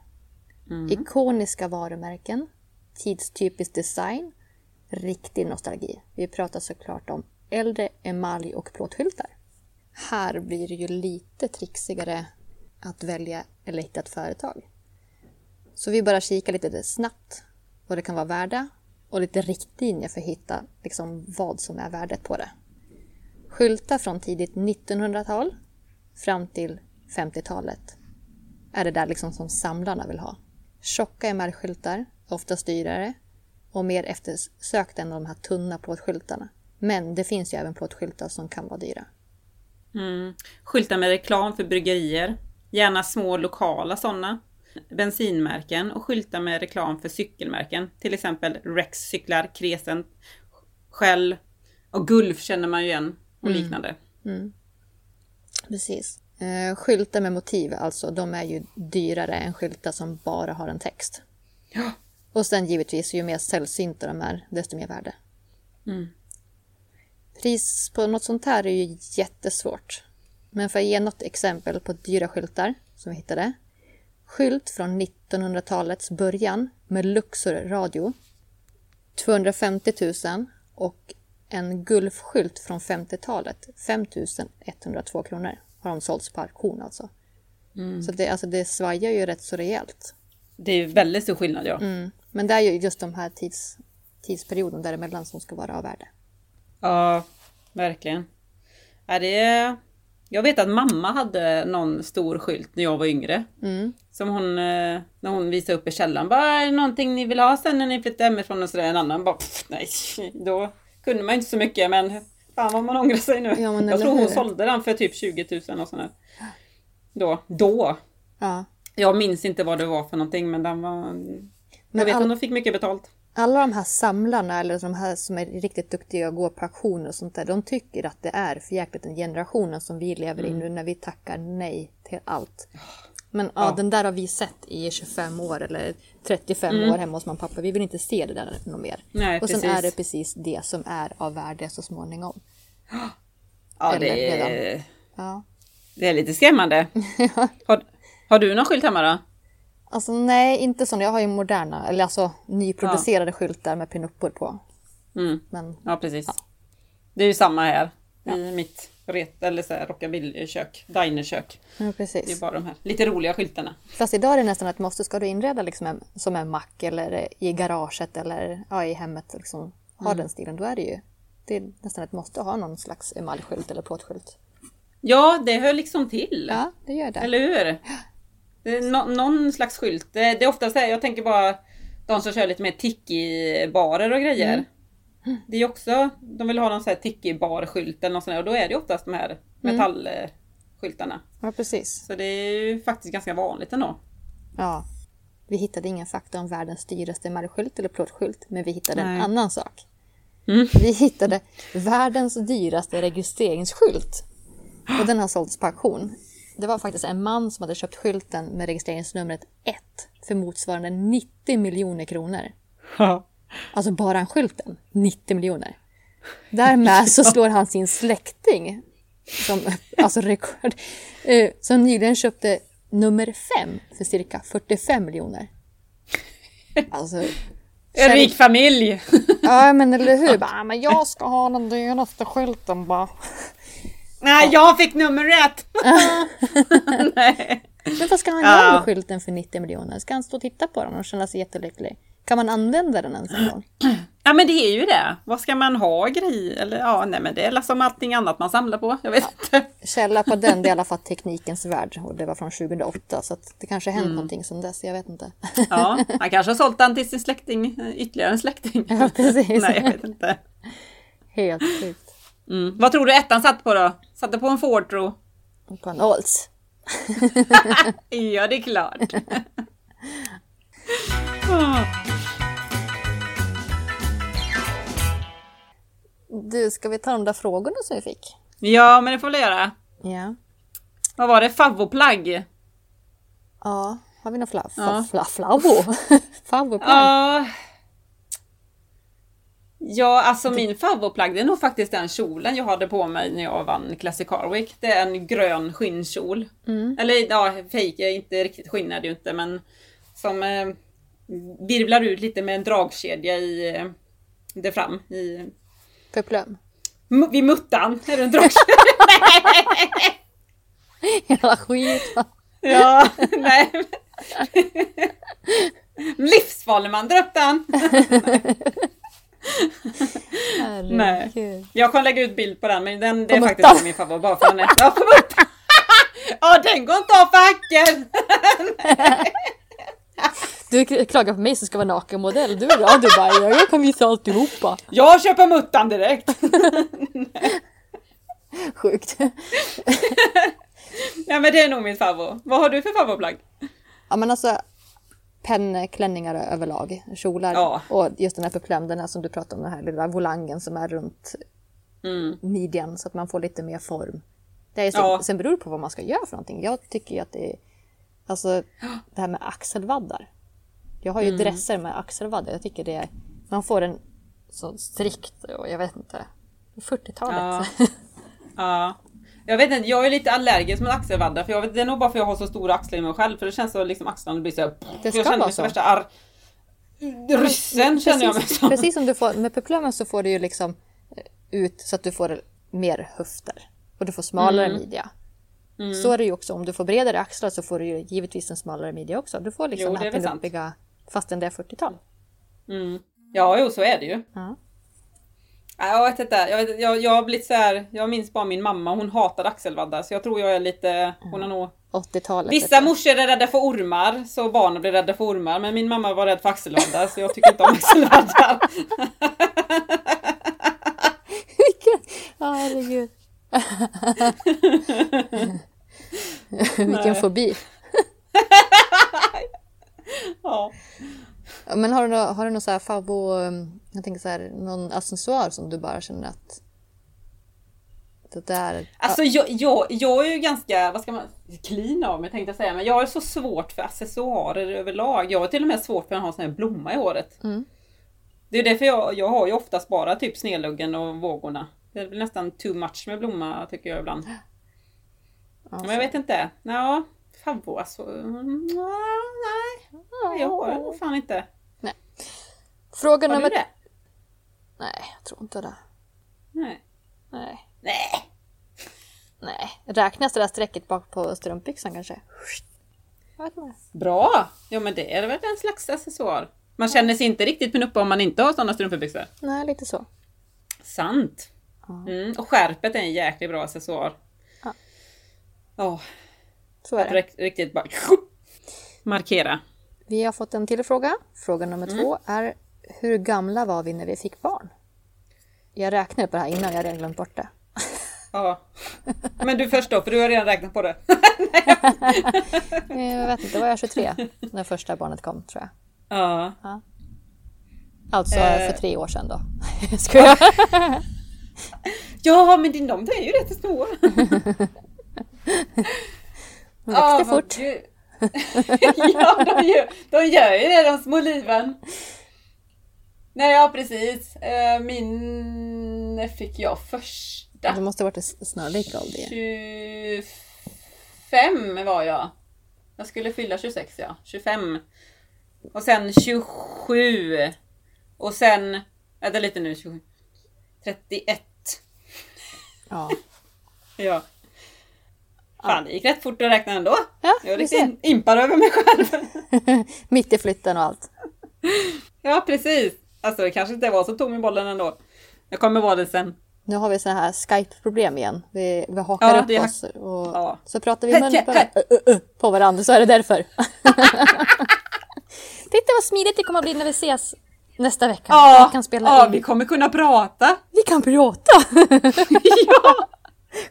S3: Mm.
S2: Ikoniska varumärken, tidstypisk design, riktig nostalgi. Vi pratar såklart om äldre emalj och plåtskyltar. Här blir det ju lite trixigare att välja eller hitta ett företag. Så vi bara kika lite snabbt vad det kan vara värda och lite riktlinjer för att hitta liksom vad som är värdet på det. Skyltar från tidigt 1900-tal fram till 50-talet är det där liksom som samlarna vill ha. Tjocka MR-skyltar, oftast dyrare och mer eftersökta än de här tunna plåtskyltarna. Men det finns ju även plåtskyltar som kan vara dyra.
S3: Mm. Skyltar med reklam för bryggerier. Gärna små lokala sådana. Bensinmärken och skyltar med reklam för cykelmärken. Till exempel Rex-cyklar, Crescent, Shell och Gulf känner man ju igen och liknande.
S2: Precis. Eh, skyltar med motiv, alltså, de är ju dyrare än skyltar som bara har en text.
S3: Ja.
S2: Och sen givetvis, ju mer sällsynta de är, desto mer värde.
S3: Mm.
S2: Pris på något sånt här är ju jättesvårt. Men för att ge något exempel på dyra skyltar som vi hittade. Skylt från 1900-talets början med Luxor radio. 250 000 och en Gulfskylt från 50-talet. 5 102 kronor har de sålts på auktion alltså. Så det, alltså det svajar ju rätt så rejält.
S3: Det är väldigt stor skillnad ja.
S2: Mm. Men det är ju just de här tids, tidsperioden däremellan som ska vara av värde.
S3: Ja, verkligen. Ja, det. Jag vet att mamma hade någon stor skylt när jag var yngre.
S2: Mm.
S3: Som hon, eh, när hon visade upp i källaren. Bara, är det någonting ni vill ha sen när ni flyttar hemifrån? Och sådär. En annan bara, pff, nej. [LAUGHS] Då kunde man inte så mycket men fan vad man ångrar sig nu.
S2: Ja,
S3: jag tror hon
S2: hur?
S3: sålde den för typ 20 000 och sådär. Då. Då.
S2: Ja.
S3: Jag minns inte vad det var för någonting men den var...
S2: Men
S3: jag vet
S2: all-
S3: att de fick mycket betalt.
S2: Alla de här samlarna eller de här som är riktigt duktiga och går på auktioner och sånt där. De tycker att det är för jäkligt den generationen som vi lever i nu när vi tackar nej till allt. Men ja,
S3: Ja.
S2: den där har vi sett i 25 år eller 35 år hemma hos mamma och pappa. Vi vill inte se det där något mer.
S3: Nej,
S2: och sen
S3: precis.
S2: är det precis det som är av värde så småningom. [GASPS]
S3: Ja,
S2: Eller
S3: det är.
S2: Ja.
S3: det är lite skrämmande. [LAUGHS] har, har du någon skylt hemma då?
S2: Alltså nej, inte sån. Jag har ju moderna, eller alltså nyproducerade skyltar med pinuppor på.
S3: Mm.
S2: Men
S3: Ja, precis. Det är ju samma här. I mitt ret, eller så här rockabilly-kök, dinerkök.
S2: ja,
S3: Det är
S2: precis.
S3: bara de här lite roliga skyltarna.
S2: Fast idag är det nästan ett måste. Ska du inreda liksom en, som en mack eller i garaget eller ja, i hemmet, liksom, ha den stilen, då är det ju det är nästan ett måste att ha någon slags emaljskylt eller plåtskylt.
S3: Ja, det hör liksom till.
S2: Ja, det gör det.
S3: Eller hur? Det nå- någon slags skylt. Det, det är ofta så här, jag tänker bara de som kör lite mer tiki-barer och grejer. Det är också, de vill ha någon sån här tiki-bar-skylt eller något sånt där, och då är det oftast de här metallskyltarna.
S2: Ja, precis.
S3: Så det är ju faktiskt ganska vanligt ändå.
S2: Ja. Vi hittade ingen fakta om världens dyraste emaljskylt eller plåtskylt, men vi hittade en
S3: Nej.
S2: annan sak.
S3: Mm.
S2: Vi hittade världens dyraste registreringsskylt. Och den har sålts på auktion. Det var faktiskt en man som hade köpt skylten med registreringsnumret 1 för motsvarande 90 miljoner kronor. Alltså bara skylten, 90 miljoner. Därmed så [LAUGHS] slår han sin släkting, som, alltså rekord, eh, som nyligen köpte nummer 5 för cirka 45 miljoner. Alltså,
S3: En rik familj!
S2: ja men eller hur? [LAUGHS] Bara, "Ah, men jag ska ha den dyraste skylten bara.
S3: Nej, jag fick nummer ett! [LAUGHS] Nej.
S2: Men vad ska han
S3: Ja.
S2: göra med skylten för 90 miljoner? Ska han stå och titta på den och känna sig jättelycklig? Kan man använda den ens en gång? [CLEARS THROAT]
S3: Ja men det är ju det. Vad ska man ha grej? Eller ja, nej men det är som allting annat man samlar på. Jag vet inte. [LAUGHS]
S2: Källa på den, det är i alla fall Teknikens Värld och det var från 2008 så att det kanske hänt någonting sedan dess, jag vet inte.
S3: Ja, han kanske har sålt den till sin släkting, ytterligare en släkting.
S2: Ja, precis. [LAUGHS]
S3: Nej, jag vet inte.
S2: Helt sjukt.
S3: Mm. Vad tror du ettan satt på då? Satte på en Ford tro?
S2: På en Olds. [LAUGHS]
S3: Ja, det är klart. [LAUGHS]
S2: Du, ska vi ta de där frågorna som vi fick?
S3: ja, men det får vi göra.
S2: Ja.
S3: Vad var det? Favvoplagg?
S2: Ja, har vi någon flav?
S3: Ja.
S2: Fla, flavo? [LAUGHS] Favvoplagg?
S3: Ja. Ja, alltså min favoritplagg det är nog faktiskt den kjolen jag hade på mig när jag vann Classic Car Week. Det är en grön skinnkjol. Eller ja, fake, inte riktigt skinn är det ju inte men som eh, virvlar ut lite med en dragkedja i eh, där fram i
S2: Peplum.
S3: mu- vid muttan. Är det en dragkedja? [LAUGHS]
S2: Jävla skit.
S3: ja, nej. Livsfarlig man drar upp den. [LAUGHS]
S2: Herregud.
S3: Jag kommer lägga ut bild på den men den, det är faktiskt min favorit bara för den är... [LAUGHS] Ja, den går inte av för hacken! [LAUGHS]
S2: Du klagar på mig som ska vara nakenmodell. Du är bra. Du bara, "Ja, jag kan visa alltihopa.
S3: Jag köper muttan direkt!
S2: Sjukt.
S3: Ja men det är nog min favorit. Vad har du för favoritplagg?
S2: Ja men alltså pennklänningar överlag, kjolar
S3: Ja.
S2: och just den här peplum, den här som du pratade om, den här lilla volangen som är runt
S3: Mm.
S2: midjan så att man får lite mer form. Det är, sen,
S3: Ja.
S2: sen beror det på vad man ska göra för någonting. Jag tycker ju att det är, alltså [GASPS] det här med axelvaddar. Jag har ju
S3: Mm.
S2: dresser med axelvaddar. Jag tycker det är, man får en så strikt och jag vet inte, 40-talet.
S3: Ja. [LAUGHS] Ja. Jag vet inte, jag är lite allergisk mot axelvaddar för jag vet, det är nog bara för att jag har så stora axlar i mig själv för det känns så liksom axlarna blir så här,
S2: Det
S3: jag
S2: ska
S3: känner
S2: vara
S3: mig som
S2: så.
S3: värsta ar... ryssen känner jag mig
S2: precis,
S3: som.
S2: precis som du får, med peplumen så får du ju liksom eh, ut så att du får mer höfter. Och du får smalare
S3: Mm.
S2: midja. Så är det ju också, om du får bredare axlar så får du ju givetvis en smalare midja också. Du får liksom
S3: Jo,
S2: det här
S3: sant.
S2: fastän det är 40-tal.
S3: Mm. Ja, jo så är det ju.
S2: Ja.
S3: Ja, Jag vet inte, jag, vet, jag, jag har blivit så här, jag minns bara min mamma, hon hatade axelvaddar så jag tror jag är lite, hon har nog
S2: 80-talet.
S3: Vissa morsor är rädda för ormar, så barnen blir rädda för ormar. Men min mamma var rädd för axelvaddar, så jag tycker inte om [LAUGHS] axelvaddar.
S2: Vilken... Ja, herregud. [LAUGHS] Vilken fobi. [LAUGHS]
S3: Ja.
S2: Men har du, nå- har du någon så här favvo, jag tänker så här, någon accessoar som du bara känner att det där...
S3: Alltså jag, jag, jag är ju ganska, vad ska man, clean av mig tänkte jag säga. Men jag har så svårt för accessoarer överlag. Jag har till och med svårt för att ha en sån här blomma i håret.
S2: Mm.
S3: Det är därför jag, jag har ju oftast bara typ snedluggen och vågorna. Det blir nästan too much med blomma tycker jag ibland.
S2: Ja,
S3: Men jag vet inte. Ja, favvo alltså. Mm, Nej, jag har fan inte.
S2: Fråga
S3: Har
S2: nummer... Nej, jag tror inte det.
S3: Nej.
S2: Nej.
S3: Nej.
S2: Nej. Räknas det där strecket bak på strumpbyxan kanske? Jag vet inte.
S3: Bra! Ja men det är väl en slags accessoar. Man känner sig inte riktigt pinuppa om man inte har sådana strumpbyxor.
S2: Nej, lite så.
S3: Sant! Mm, och skärpet är en jäkligt bra accessoar.
S2: Ja.
S3: Ja,
S2: Så är det.
S3: rikt- riktigt bara [LAUGHS] markera.
S2: Vi har fått en till fråga. Fråga nummer två är Hur gamla var vi när vi fick barn? Jag räknade på det här innan, jag redan glömt bort det. [LAUGHS]
S3: Ja. Men du först då, för du har redan räknat på det. [LAUGHS]
S2: Jag vet inte, var jag 23 när första barnet kom tror jag.
S3: Ja.
S2: Alltså
S3: Eh.
S2: för tre år sedan då. Ska [LAUGHS] jag?
S3: Ja, men din de är ju rätt små.
S2: Hon växte
S3: vad
S2: fort.
S3: ja, de gör, de gör ju det, de små liven. Nej, ja precis. Eh, Min fick jag första.
S2: Det måste ha varit en snarlik ålder.
S3: 25 var jag. Jag skulle fylla 26 ja. 25. Och sen 27. Och sen, vänta lite nu, 27. 31.
S2: Ja. [LAUGHS]
S3: Ja. Fan, det gick rätt fort att räkna ändå.
S2: Ja,
S3: jag är in- impad över mig själv. [LAUGHS]
S2: Mitt i flytten och allt.
S3: ja, precis. Alltså det kanske inte var så tom i bollen ändå. Jag kommer vara det sen.
S2: Nu har vi så här Skype-problem igen. Vi, vi hakar
S3: Ja,
S2: upp
S3: är-
S2: oss och
S3: Ja.
S2: så pratar vi mun på, på varandra så är det därför. [LAUGHS] Titta vad smidigt det kommer att bli när vi ses nästa vecka.
S3: Ja,
S2: vi kan spela
S3: ja
S2: in.
S3: vi kommer kunna prata. [LAUGHS]
S2: Vi kan prata! [LAUGHS]
S3: ja.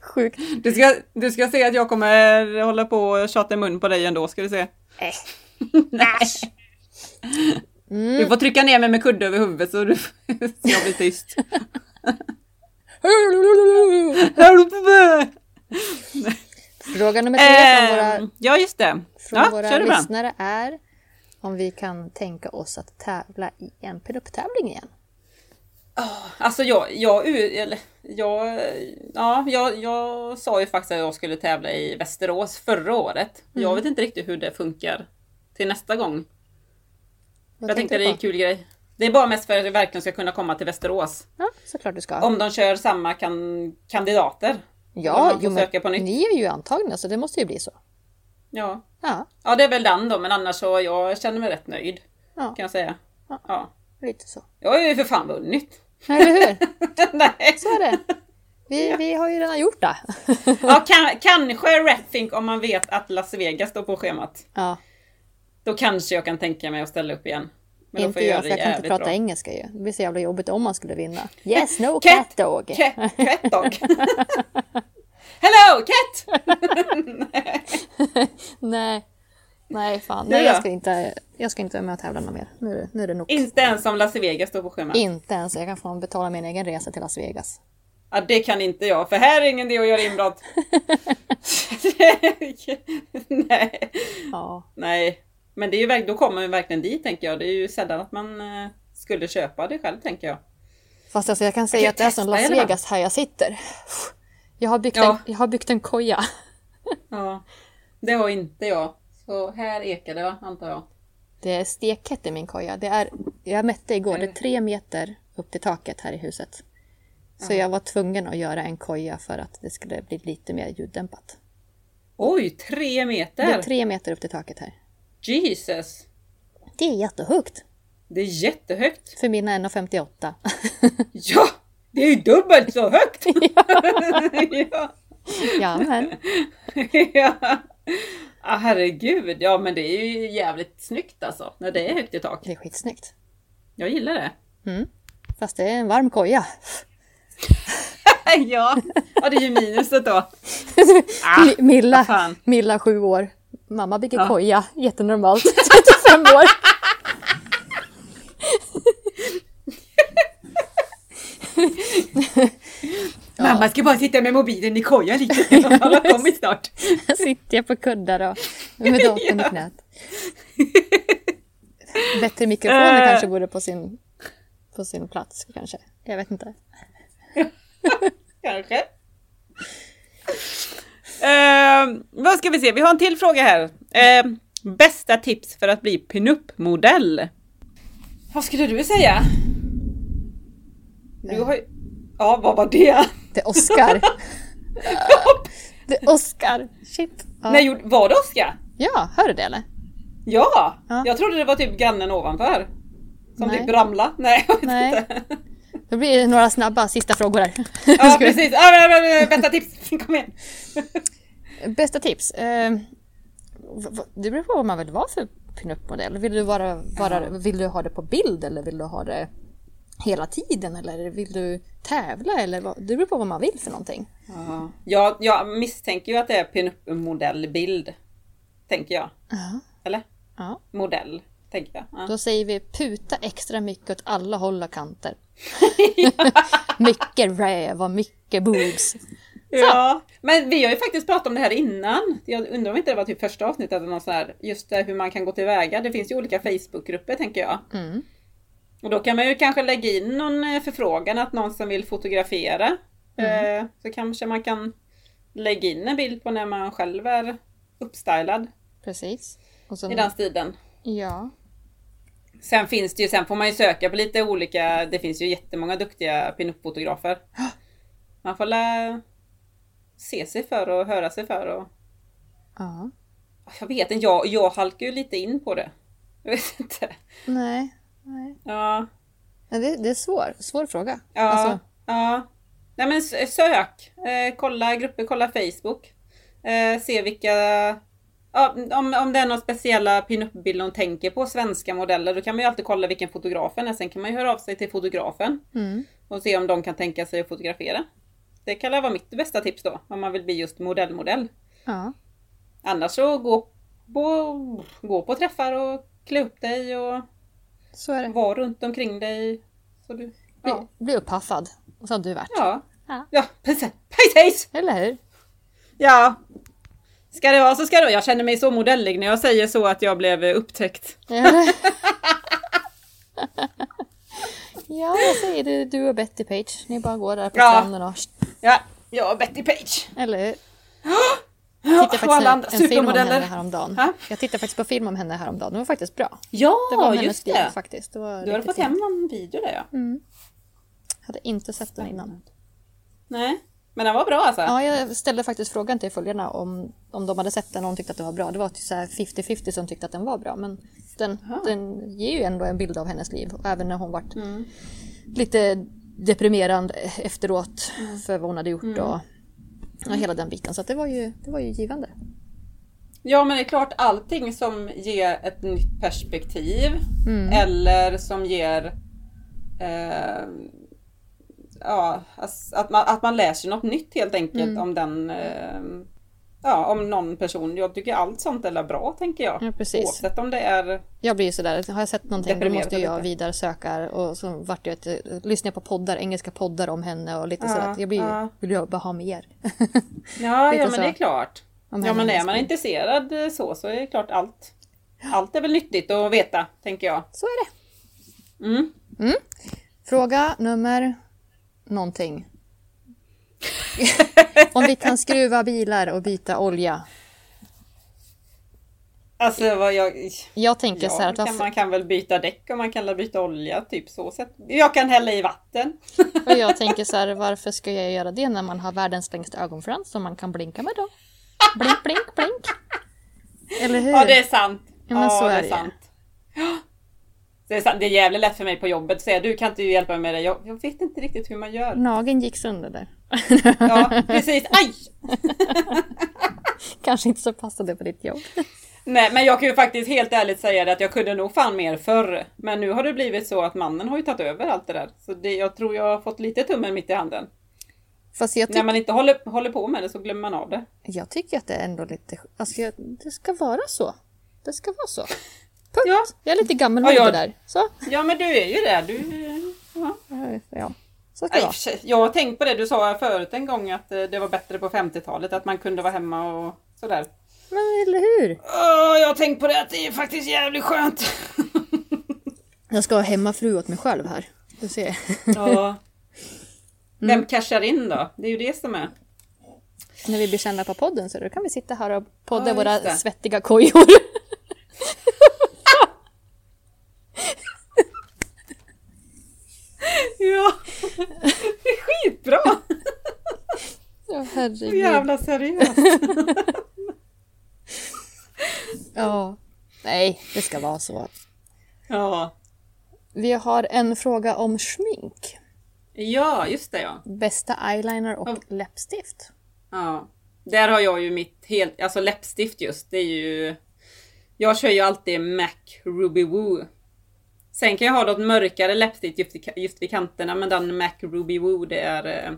S2: Sjukt.
S3: Du ska, du ska se att jag kommer hålla på och tjata i mun på dig ändå, ska du se.
S2: Äh.
S3: Äsch! Du får trycka ner mig med kudde över huvudet så, du, [LAUGHS] så jag blir tyst.
S2: Fråga nummer tre från våra,
S3: Ehm, ja, just det.
S2: från
S3: Ja,
S2: våra lyssnare är om vi kan tänka oss att tävla i en pinup-tävling igen.
S3: Alltså jag, jag, eller, jag, ja, jag, jag sa ju faktiskt att jag skulle tävla i Västerås förra året. Jag
S2: Mm.
S3: vet inte riktigt hur det funkar till nästa gång.
S2: Vad
S3: jag tänkte det är en kul grej. Det är bara mest för att jag verkligen ska kunna komma till Västerås.
S2: Ja, såklart du ska.
S3: Om de kör samma kan, kandidater.
S2: Ja, jo, men
S3: söka på nytt.
S2: ni är ju antagna så det måste ju bli så.
S3: Ja.
S2: Ja,
S3: ja, det är väl den då, men annars så jag känner mig rätt nöjd.
S2: Ja.
S3: Kan jag säga.
S2: Ja.
S3: Ja.
S2: lite så.
S3: Jag har ju för fan vunnit.
S2: Eller hur? [LAUGHS]
S3: Nej.
S2: Så är det. Vi, vi har ju redan gjort det.
S3: Ja, kan, kanske Redthink om man vet att Las Vegas står på schemat.
S2: Ja,
S3: Då kanske jag kan tänka mig att ställa upp igen. Men då
S2: inte
S3: får jag
S2: jag, för jag kan inte prata
S3: bra.
S2: engelska ju. Det blir så jävla jobbigt om man skulle vinna. Yes, no [LAUGHS]
S3: Cat-
S2: cat dog. [LAUGHS]
S3: Cat, cat dog. [LAUGHS] Hello cat!
S2: Nej. Nej, fan. Nej,
S3: då?
S2: jag ska inte, jag ska inte vara med och tävla något mer. Nu, nu är det nog.
S3: Inte ens om Las Vegas står på schemat.
S2: Inte ens. Jag kan få betala min egen resa till Las Vegas.
S3: Ja, det kan inte jag, för här är ingen idé att göra inbrott. nej,
S2: Ja.
S3: nej. Men det är ju, då kommer man verkligen dit tänker jag. Det är ju sällan att man eh, skulle köpa det själv tänker jag.
S2: Fast alltså, jag kan säga
S3: kan
S2: att det är som Las. Vegas här jag sitter. Jag har byggt,
S3: Ja.
S2: en, jag har byggt en koja. [LAUGHS]
S3: Ja, det har inte jag. Så här ekar det va, antar jag.
S2: Det är stekhett i min koja. Det är, jag mätte igår, det är tre meter upp till taket här i huset. Så jag var tvungen att göra en koja för att det skulle bli lite mer ljuddämpat.
S3: Oj, tre meter!
S2: Det är tre meter upp till taket här.
S3: Jesus!
S2: Det är jättehögt
S3: Det är jättehögt.
S2: för mina 1,58. [LAUGHS]
S3: Ja! Det är ju dubbelt så högt! [LAUGHS] [LAUGHS] ja.
S2: ja, men.
S3: ja. Ah, herregud, ja men det är ju jävligt snyggt alltså. När det är högt i tak.
S2: Det är skitsnyggt.
S3: Jag gillar det.
S2: Fast det är en varm koja.
S3: ja. ja, det är ju minuset då. Ah,
S2: Mi- Milla. Milla sju år. Mamma bygger
S3: Ja.
S2: koja, jättenormalt. [LAUGHS] 35 år. [LAUGHS]
S3: Mamma ska bara sitta med mobilen i kojan lite. [LAUGHS] Han har kommit snart.
S2: Sitter jag på kuddar och med datorn i knät. Bättre mikrofoner
S3: Eh.
S2: kanske vore på sin, på sin plats kanske. Jag vet inte.
S3: Kanske. Eh, vad ska vi se? Vi har en till fråga här. Eh, bästa tips för att bli pinup-modell? Vad skulle du säga? Du har ju... Ja, vad var det?
S2: Det är Oscar. [LAUGHS] det är Oscar. Shit. Ja,
S3: gjorde... Var det Oskar?
S2: ja hör du det eller?
S3: Ja!
S2: Ja.
S3: Jag trodde det var typ grannen ovanför. Som
S2: Nej.
S3: typ ramla. Nej, jag vet
S2: Nej.
S3: inte.
S2: Då blir det några snabba sista frågor här.
S3: Ja, [LAUGHS] precis. Bästa tips. [LAUGHS] Kom igen.
S2: Bästa tips? Eh, v- det beror på vad man vill vara för pinup-modell. Vill du, vara, vara, vill du ha det på bild eller vill du ha det hela tiden? Eller vill du tävla? Eller vad, det beror på vad man vill för någonting.
S3: Ja. Jag, jag misstänker ju att det är pinup-modellbild. Tänker jag.
S2: Ja.
S3: Eller?
S2: ja.
S3: Modell, tänker jag. Ja.
S2: Då säger vi puta extra mycket åt alla håll och kanter. [LAUGHS] mycket räv och mycket boobs.
S3: Ja, men vi har ju faktiskt pratat om det här innan. Jag undrar om inte det var typ första avsnittet eller något sånt här. Just det, hur man kan gå tillväga. Det finns ju olika Facebookgrupper tänker jag.
S2: Mm.
S3: Och då kan man ju kanske lägga in någon eh, förfrågan att någon som vill fotografera. Eh, så kanske man kan lägga in en bild på när man själv är uppstylad
S2: Precis.
S3: I den stilen.
S2: ja,
S3: Sen finns det ju, sen får man ju söka på lite olika, det finns ju jättemånga duktiga pinup-fotografer. Man får lä se sig för och höra sig för och
S2: ja.
S3: Jag vet inte, jag, jag halkar ju lite in på det. Jag vet inte.
S2: Nej. Nej.
S3: Ja,
S2: Men Det, det är svår, svår fråga.
S3: ja,
S2: Alltså,
S3: ja. Nej men sök, eh, kolla grupper, kolla Facebook. Eh, se vilka, om, om det är några speciella pinup-bilder hon tänker på, svenska modeller, då kan man ju alltid kolla vilken fotografen är. Sen kan man ju höra av sig till fotografen
S2: mm.
S3: och se om de kan tänka sig att fotografera. Det kan vara mitt bästa tips då, om man vill bli just modellmodell.
S2: Ja.
S3: Annars så gå på, gå på träffar och klä upp dig och
S2: är
S3: var runt omkring dig. Så du,
S2: Bli,
S3: ja.
S2: bli upphaffad. Och så har du varit.
S3: Ja.
S2: Ja.
S3: Ja, precis. Precis!
S2: Eller hur?
S3: Ja. Ska det vara så ska det vara. Jag känner mig så modellig när jag säger så att jag blev upptäckt.
S2: Eller? [LAUGHS] Ja, jag säger det. Du och Betty Page. Ni bara går där på
S3: Ja.
S2: stranden och...
S3: Ja, jag och Betty Page.
S2: Eller hur?
S3: Ja, [GASPS]
S2: Jag tittade faktiskt
S3: andra
S2: en, en film om henne häromdagen.
S3: Ha?
S2: Jag tittade faktiskt på film om henne häromdagen. Den var faktiskt bra.
S3: Ja,
S2: Det var
S3: just det.
S2: faktiskt. Det var
S3: Du hade fått hem någon video där ja.
S2: Hade inte sett den innan.
S3: Nej, men den var bra alltså.
S2: Ja, jag ställde faktiskt frågan till följarna om, om de hade sett den och de tyckte att den var bra. Det var typ så här 50-50 som tyckte att den var bra. Men den, den ger ju ändå en bild av hennes liv. Och även när hon vart
S3: Mm.
S2: lite deprimerad efteråt
S3: Mm.
S2: för vad hon hade gjort och, och hela den biten. Så det, var ju, det var ju givande.
S3: Ja men det är klart allting som ger ett nytt perspektiv
S2: Mm.
S3: eller som ger eh, ja, att, man, att man lär sig något nytt helt enkelt
S2: Mm.
S3: om den eh, Ja, om någon person. Jag tycker allt sånt är bra tänker jag.
S2: Ja, precis.
S3: Oavsett om det är...
S2: Jag blir ju sådär, har jag sett någonting då måste jag vidare söka och så vart jag ett, lyssnar på poddar, engelska poddar om henne och lite
S3: Ja,
S2: sådär. Jag blir,
S3: ja.
S2: vill jag bara ha mer. [LAUGHS]
S3: Ja, ja men
S2: så.
S3: det är klart.
S2: Om
S3: Ja men är man intresserad eh, så så är det klart allt. Allt är väl nyttigt att veta, tänker jag.
S2: Så är det.
S3: Mm.
S2: Fråga nummer någonting. [LAUGHS] Om vi kan skruva bilar och byta olja.
S3: Alltså vad jag...
S2: Jag tänker så här
S3: Ja,
S2: att varför,
S3: man kan väl byta däck och man kan väl byta olja, typ så sätt. Jag kan hälla i vatten.
S2: och jag [LAUGHS] tänker så här, varför ska jag göra det när man har världens längsta ögonfrans som man kan blinka med då? Blink, blink, blink. [LAUGHS] Eller hur?
S3: Ja, det är sant.
S2: Ja, men så
S3: det
S2: är
S3: är
S2: det.
S3: sant. Ja. Det är, det är jävligt lätt för mig på jobbet att säga du kan inte hjälpa mig med det. Jag, jag vet inte riktigt hur man gör.
S2: Nageln gick sönder där.
S3: Ja, [LAUGHS] precis. Aj! [LAUGHS]
S2: Kanske inte så passade på ditt jobb.
S3: Nej, men jag kan ju faktiskt helt ärligt säga det att jag kunde nog fan mer förr. Men nu har det blivit så att mannen har ju tagit över allt det där. Så det, jag tror jag har fått lite tummen mitt i handen. När man inte håller, håller på med det så glömmer man av det.
S2: jag tycker att det är ändå lite... Alltså jag, det ska vara så. Det ska vara så. Punkt.
S3: Ja.
S2: Jag är lite gammal
S3: Ja, jag-
S2: där. Så.
S3: Ja, men du är ju det. Du, ja.
S2: Ja, så ska det
S3: Nej, sig, jag har tänkt på det du sa förut en gång att eh, det var bättre på 50-talet att man kunde vara hemma och sådär.
S2: Men eller hur?
S3: Åh, jag har tänkt på det att det är faktiskt jävligt skönt. [LAUGHS]
S2: Jag ska ha hemmafru åt mig själv här. Du ser.
S3: Ja. [LAUGHS] Vem cashar in då? Det är ju det som är.
S2: När vi blir kända på podden så då kan vi sitta här och podda
S3: Ja,
S2: våra
S3: det.
S2: svettiga kojor.
S3: Ja, det är skitbra!
S2: Ja,
S3: Så
S2: herregud.
S3: jävla seriöst. [LAUGHS]
S2: Ja. Nej, det ska vara så.
S3: Ja.
S2: Vi har en fråga om smink.
S3: ja, just det ja.
S2: Bästa eyeliner och
S3: Ja.
S2: läppstift.
S3: ja. Där har jag ju mitt helt, alltså läppstift just, det är ju... Jag kör ju alltid MAC Ruby Woo. Sen kan jag ha något mörkare läppstift just, just vid kanterna, men den MAC Ruby Woo det är...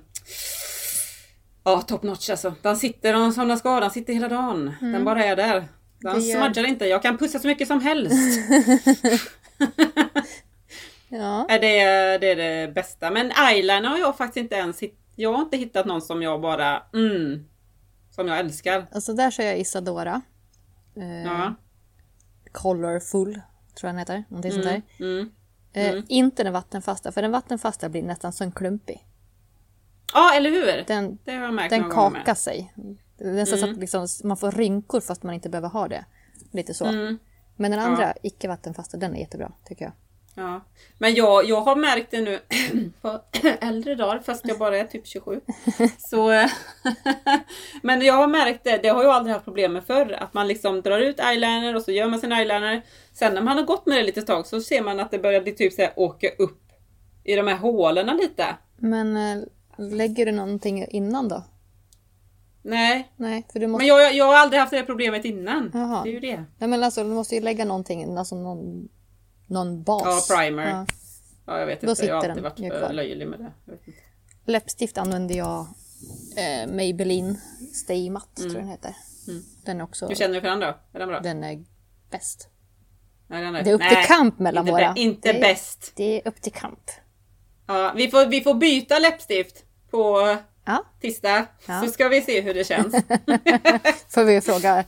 S3: Ja, top notch alltså. Den sitter som den ska, den sitter hela dagen. Den bara är där. Den
S2: gör-
S3: smudgar inte, jag kan pussa så mycket som helst. [LAUGHS] [LAUGHS]
S2: Ja.
S3: Det är, det är det bästa. Men eyeliner har jag faktiskt inte ens hittat. Jag har inte hittat någon som jag bara, mm, som jag älskar.
S2: Alltså där kör jag Isadora. Eh,
S3: Ja.
S2: Colorful, tror jag den heter. Någonting sånt där.
S3: Mm.
S2: Eh, Inte den vattenfasta, för den vattenfasta blir nästan som klumpig.
S3: Ja, eller hur?
S2: Den,
S3: det har jag märkt
S2: den kakar sig. Nästan så att liksom, man får rynkor fast man inte behöver ha det. Lite så.
S3: Mm.
S2: Men den andra, icke vattenfasta, den är jättebra tycker jag.
S3: Ja. Men jag, jag har märkt det nu [CLEARS THROAT] på [CLEARS THROAT] äldre dagar, fast jag bara är typ 27. [LAUGHS] Så, [LAUGHS] men jag har märkt det, det har jag aldrig haft problem med förr. Att man liksom drar ut eyeliner och så gör man sin eyeliner. Sen när man har gått med det lite tag så ser man att det börjar bli typ så här, åka upp i de här hålen lite.
S2: Men eh, lägger du någonting innan då?
S3: Nej,
S2: Nej, för du måste...
S3: men jag, jag har aldrig haft det här innan.
S2: Jaha.
S3: Det är ju det.
S2: Nej men alltså du måste ju lägga någonting, alltså någon, någon bas.
S3: Ja, primer.
S2: Ja.
S3: Ja, jag vet
S2: Då
S3: inte. Jag har alltid varit för
S2: kvar.
S3: löjlig med det.
S2: Läppstift använder jag eh, Maybelline Stay Matte
S3: Mm.
S2: tror jag den heter. Den är också,
S3: Hur känner du för den då? Är den bra?
S2: den är bäst.
S3: Nej, den
S2: Det är upp till kamp mellan
S3: inte
S2: våra.
S3: inte
S2: det, är-
S3: bäst.
S2: Det är upp till kamp.
S3: Ja, vi, får, vi får byta läppstift på
S2: Ja,
S3: tisdag.
S2: Ja.
S3: Så ska vi se hur det känns. [LAUGHS]
S2: får vi fråga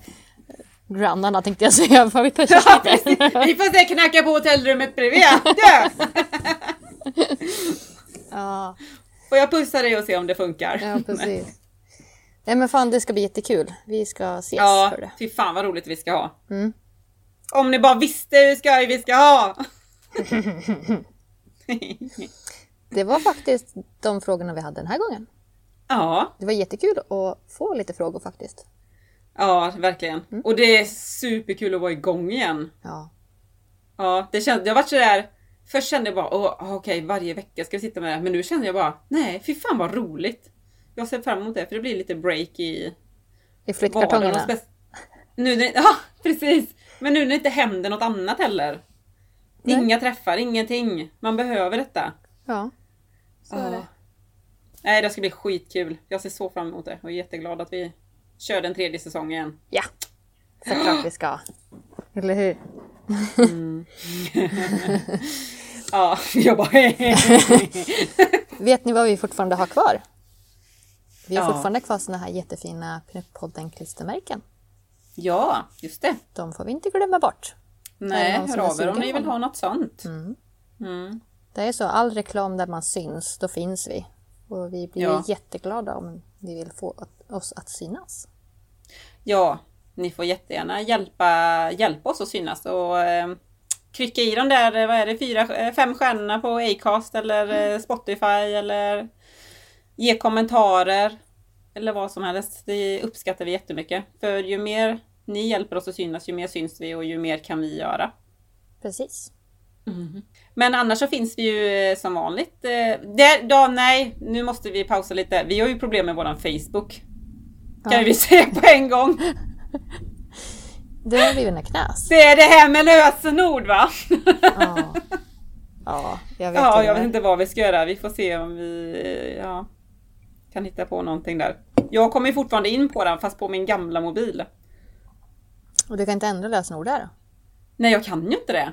S2: grannarna tänkte jag säga. Får vi pusha
S3: Ja,
S2: lite?
S3: vi får se knacka på hotellrummet bredvid. [LAUGHS] Ja. Får jag pussa dig och se om det funkar?
S2: ja precis. Nej men fan det ska bli jättekul. Vi ska ses
S3: Ja,
S2: för det.
S3: fy fan vad roligt vi ska ha.
S2: Mm.
S3: Om ni bara visste hur skoj vi ska ha! [LAUGHS]
S2: Det var faktiskt de frågorna vi hade den här gången.
S3: ja,
S2: Det var jättekul att få lite frågor faktiskt.
S3: ja verkligen.
S2: Mm.
S3: Och det är superkul att vara igång igen.
S2: Ja,
S3: Ja, det, känns, det har varit sådär Först kände jag bara, åh, okej varje vecka ska vi sitta med det här. Men nu känner jag bara, nej fy fan vad roligt. Jag ser fram emot det för det blir lite break i
S2: i flyttkartongerna.
S3: Nu när, [LAUGHS] ja, precis! Men nu när det inte händer något annat heller.
S2: Nej.
S3: Inga träffar, ingenting. Man behöver detta.
S2: Ja, så är
S3: Ja.
S2: det.
S3: Nej, det ska bli skitkul. Jag ser så fram emot det och är jätteglad att vi kör den tredje säsongen.
S2: Ja, såklart vi ska. Eller hur? [LAUGHS]
S3: Ja, jag bara [LAUGHS]
S2: Vet ni vad vi fortfarande har kvar? Vi har
S3: Ja.
S2: fortfarande kvar såna här jättefina Pinup-podden-klistermärken.
S3: Ja, just det.
S2: De får vi inte glömma bort.
S3: Nej,
S2: Är
S3: hör
S2: är
S3: av er om ni vill ha något sånt.
S2: Mm.
S3: Mm.
S2: Det är så, all reklam där man syns, då finns vi. Och vi blir
S3: Ja.
S2: jätteglada om ni vill få oss att synas.
S3: Ja, ni får jättegärna hjälpa, hjälpa oss att synas och eh, trycka i de där, eh, vad är det, fyra, eh, fem stjärnorna på Acast eller eh, Spotify eller ge kommentarer eller vad som helst. Det uppskattar vi jättemycket. För ju mer ni hjälper oss att synas, ju mer syns vi och ju mer kan vi göra.
S2: Precis.
S3: Men annars så finns vi ju eh, som vanligt. Eh, där, då, nej, nu måste vi pausa lite. Vi har ju problem med våran Facebook. Kan
S2: Ja.
S3: vi säga på en gång. [LAUGHS]
S2: Det har blivit en knäs.
S3: Det är det här med lösenord va?
S2: Ja. [LAUGHS] ja, jag vet
S3: Ja,
S2: inte.
S3: jag vet inte vad vi ska göra. Vi får se om vi eh, ja, kan hitta på någonting där. Jag kommer fortfarande in på den fast på min gamla mobil.
S2: Och du kan inte ändra lösenord där?
S3: Nej, jag kan ju inte det.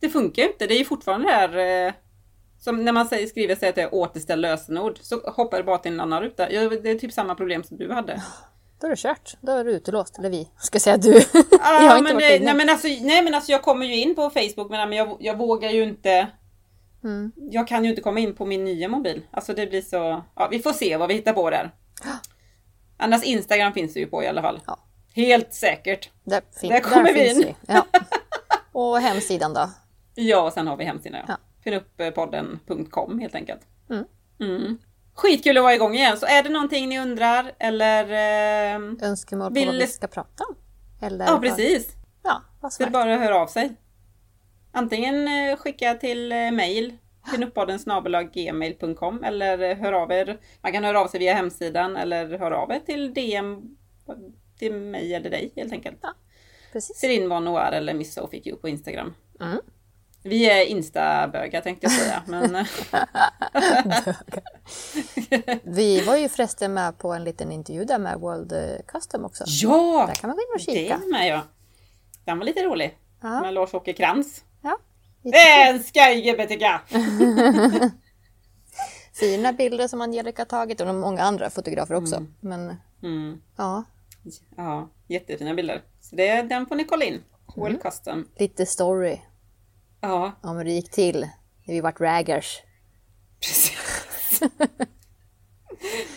S3: Det funkar ju inte. Det är ju fortfarande det här eh, som när man säger, skriver sig att det är återställ lösenord så hoppar det bara till en annan ruta. Ja, Det är typ samma problem som du hade.
S2: Då är det kört. Då är du utelåst. Eller vi. Ska säga du. [LAUGHS] inte
S3: men, det, nej, men alltså, nej men alltså jag kommer ju in på Facebook men jag, jag vågar ju inte
S2: Mm.
S3: Jag kan ju inte komma in på min nya mobil. Alltså det blir så... Ja, vi får se vad vi hittar på där. [GASPS] Annars Instagram finns det ju på i alla fall.
S2: Ja.
S3: Helt säkert.
S2: Där, fin-
S3: Där kommer vi
S2: finns
S3: in.
S2: vi. Ja. [LAUGHS] Och hemsidan då?
S3: Ja, och sen har vi hemsidan. Ja.
S2: Ja.
S3: Finnupppodden.com helt enkelt.
S2: Mm.
S3: Mm. Skitkul att vara igång igen. Så är det någonting ni undrar eller... Eh,
S2: Önskemål på
S3: Vill-
S2: vad vi ska prata om? Eller
S3: ja, precis.
S2: Ja, vad
S3: Så
S2: som
S3: det bara att höra av sig. Antingen eh, skicka till eh, mail finnupppodden gmail.com eller eh, hör av er. Man kan höra av sig via hemsidan eller höra av er till DM till mig eller dig helt enkelt.
S2: Precis.
S3: Celine Von Noir eller Miss Sophie Q på Instagram.
S2: Mm.
S3: Vi är instabögar tänkte jag säga. Men [LAUGHS]
S2: Vi var ju förresten med på en liten intervju där med World Custom också.
S3: ja!
S2: Där kan man gå in och
S3: Det
S2: kika.
S3: är med ja. Den var lite rolig.
S2: Ja.
S3: Med Lars-Åke Krantz.
S2: Ja.
S3: Det tycker jag! [LAUGHS]
S2: Fina bilder som Angelica tagit och många andra fotografer också. Men
S3: Mm.
S2: ja,
S3: Ja, jättefina bilder. Så det, den får ni kolla in. World Custom.
S2: lite story
S3: Ja,
S2: om hur det gick till när vi vart raggers.
S3: precis. [LAUGHS]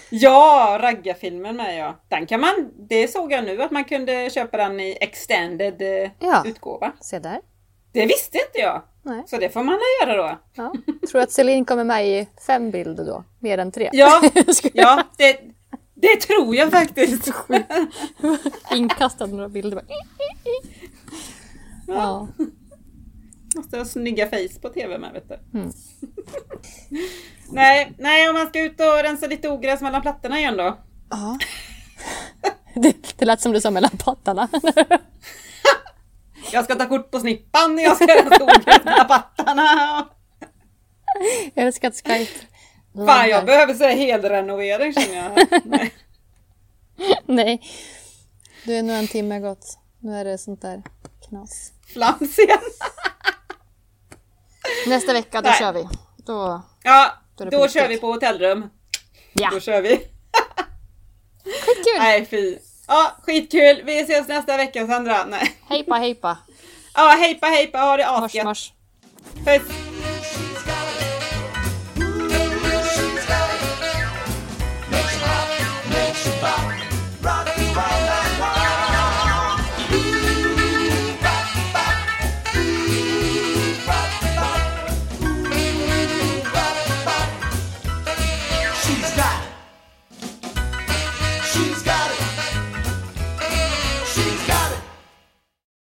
S3: ja, raggarfilmen med ja. Den kan man, det såg jag nu att man kunde köpa den i extended eh,
S2: Ja.
S3: utgåva.
S2: Se där.
S3: Det visste inte jag.
S2: Nej.
S3: Så det får man göra då.
S2: Ja. Tror att Celine kommer med i fem bilder då? Mer än tre?
S3: Ja, [LAUGHS] ja det, det tror jag faktiskt. [LAUGHS]
S2: Inkastad några bilder. bara. Ja.
S3: Måste ha snygga face på tv med vet du.
S2: Mm. [LAUGHS]
S3: nej, nej, om man ska ut och rensa lite ogräs mellan plattorna igen då.
S2: ja. [LAUGHS] Det, det lät som du sa mellan pattarna. [LAUGHS]
S3: Jag ska ta kort på snippan, jag ska rensa ogräs mellan pattarna.
S2: Jag älskar att Skype
S3: Fan, jag behöver här helrenovering känner jag. Nej.
S2: Nej. Du är nog en timme gått. Nu är det sånt där knas.
S3: Flams igen.
S2: Nästa vecka, då
S3: Nej.
S2: kör vi. Då...
S3: Ja,
S2: Då
S3: då kör vi på hotellrum.
S2: Ja,
S3: Då kör vi.
S2: skitkul!
S3: Nej fy. Ja, skitkul. Vi ses nästa vecka Sandra. Nej.
S2: Hejpa, hejpa.
S3: Ja, hejpa hejpa. Ha det
S2: Mors,
S3: asgött.
S2: mors.
S3: Puss.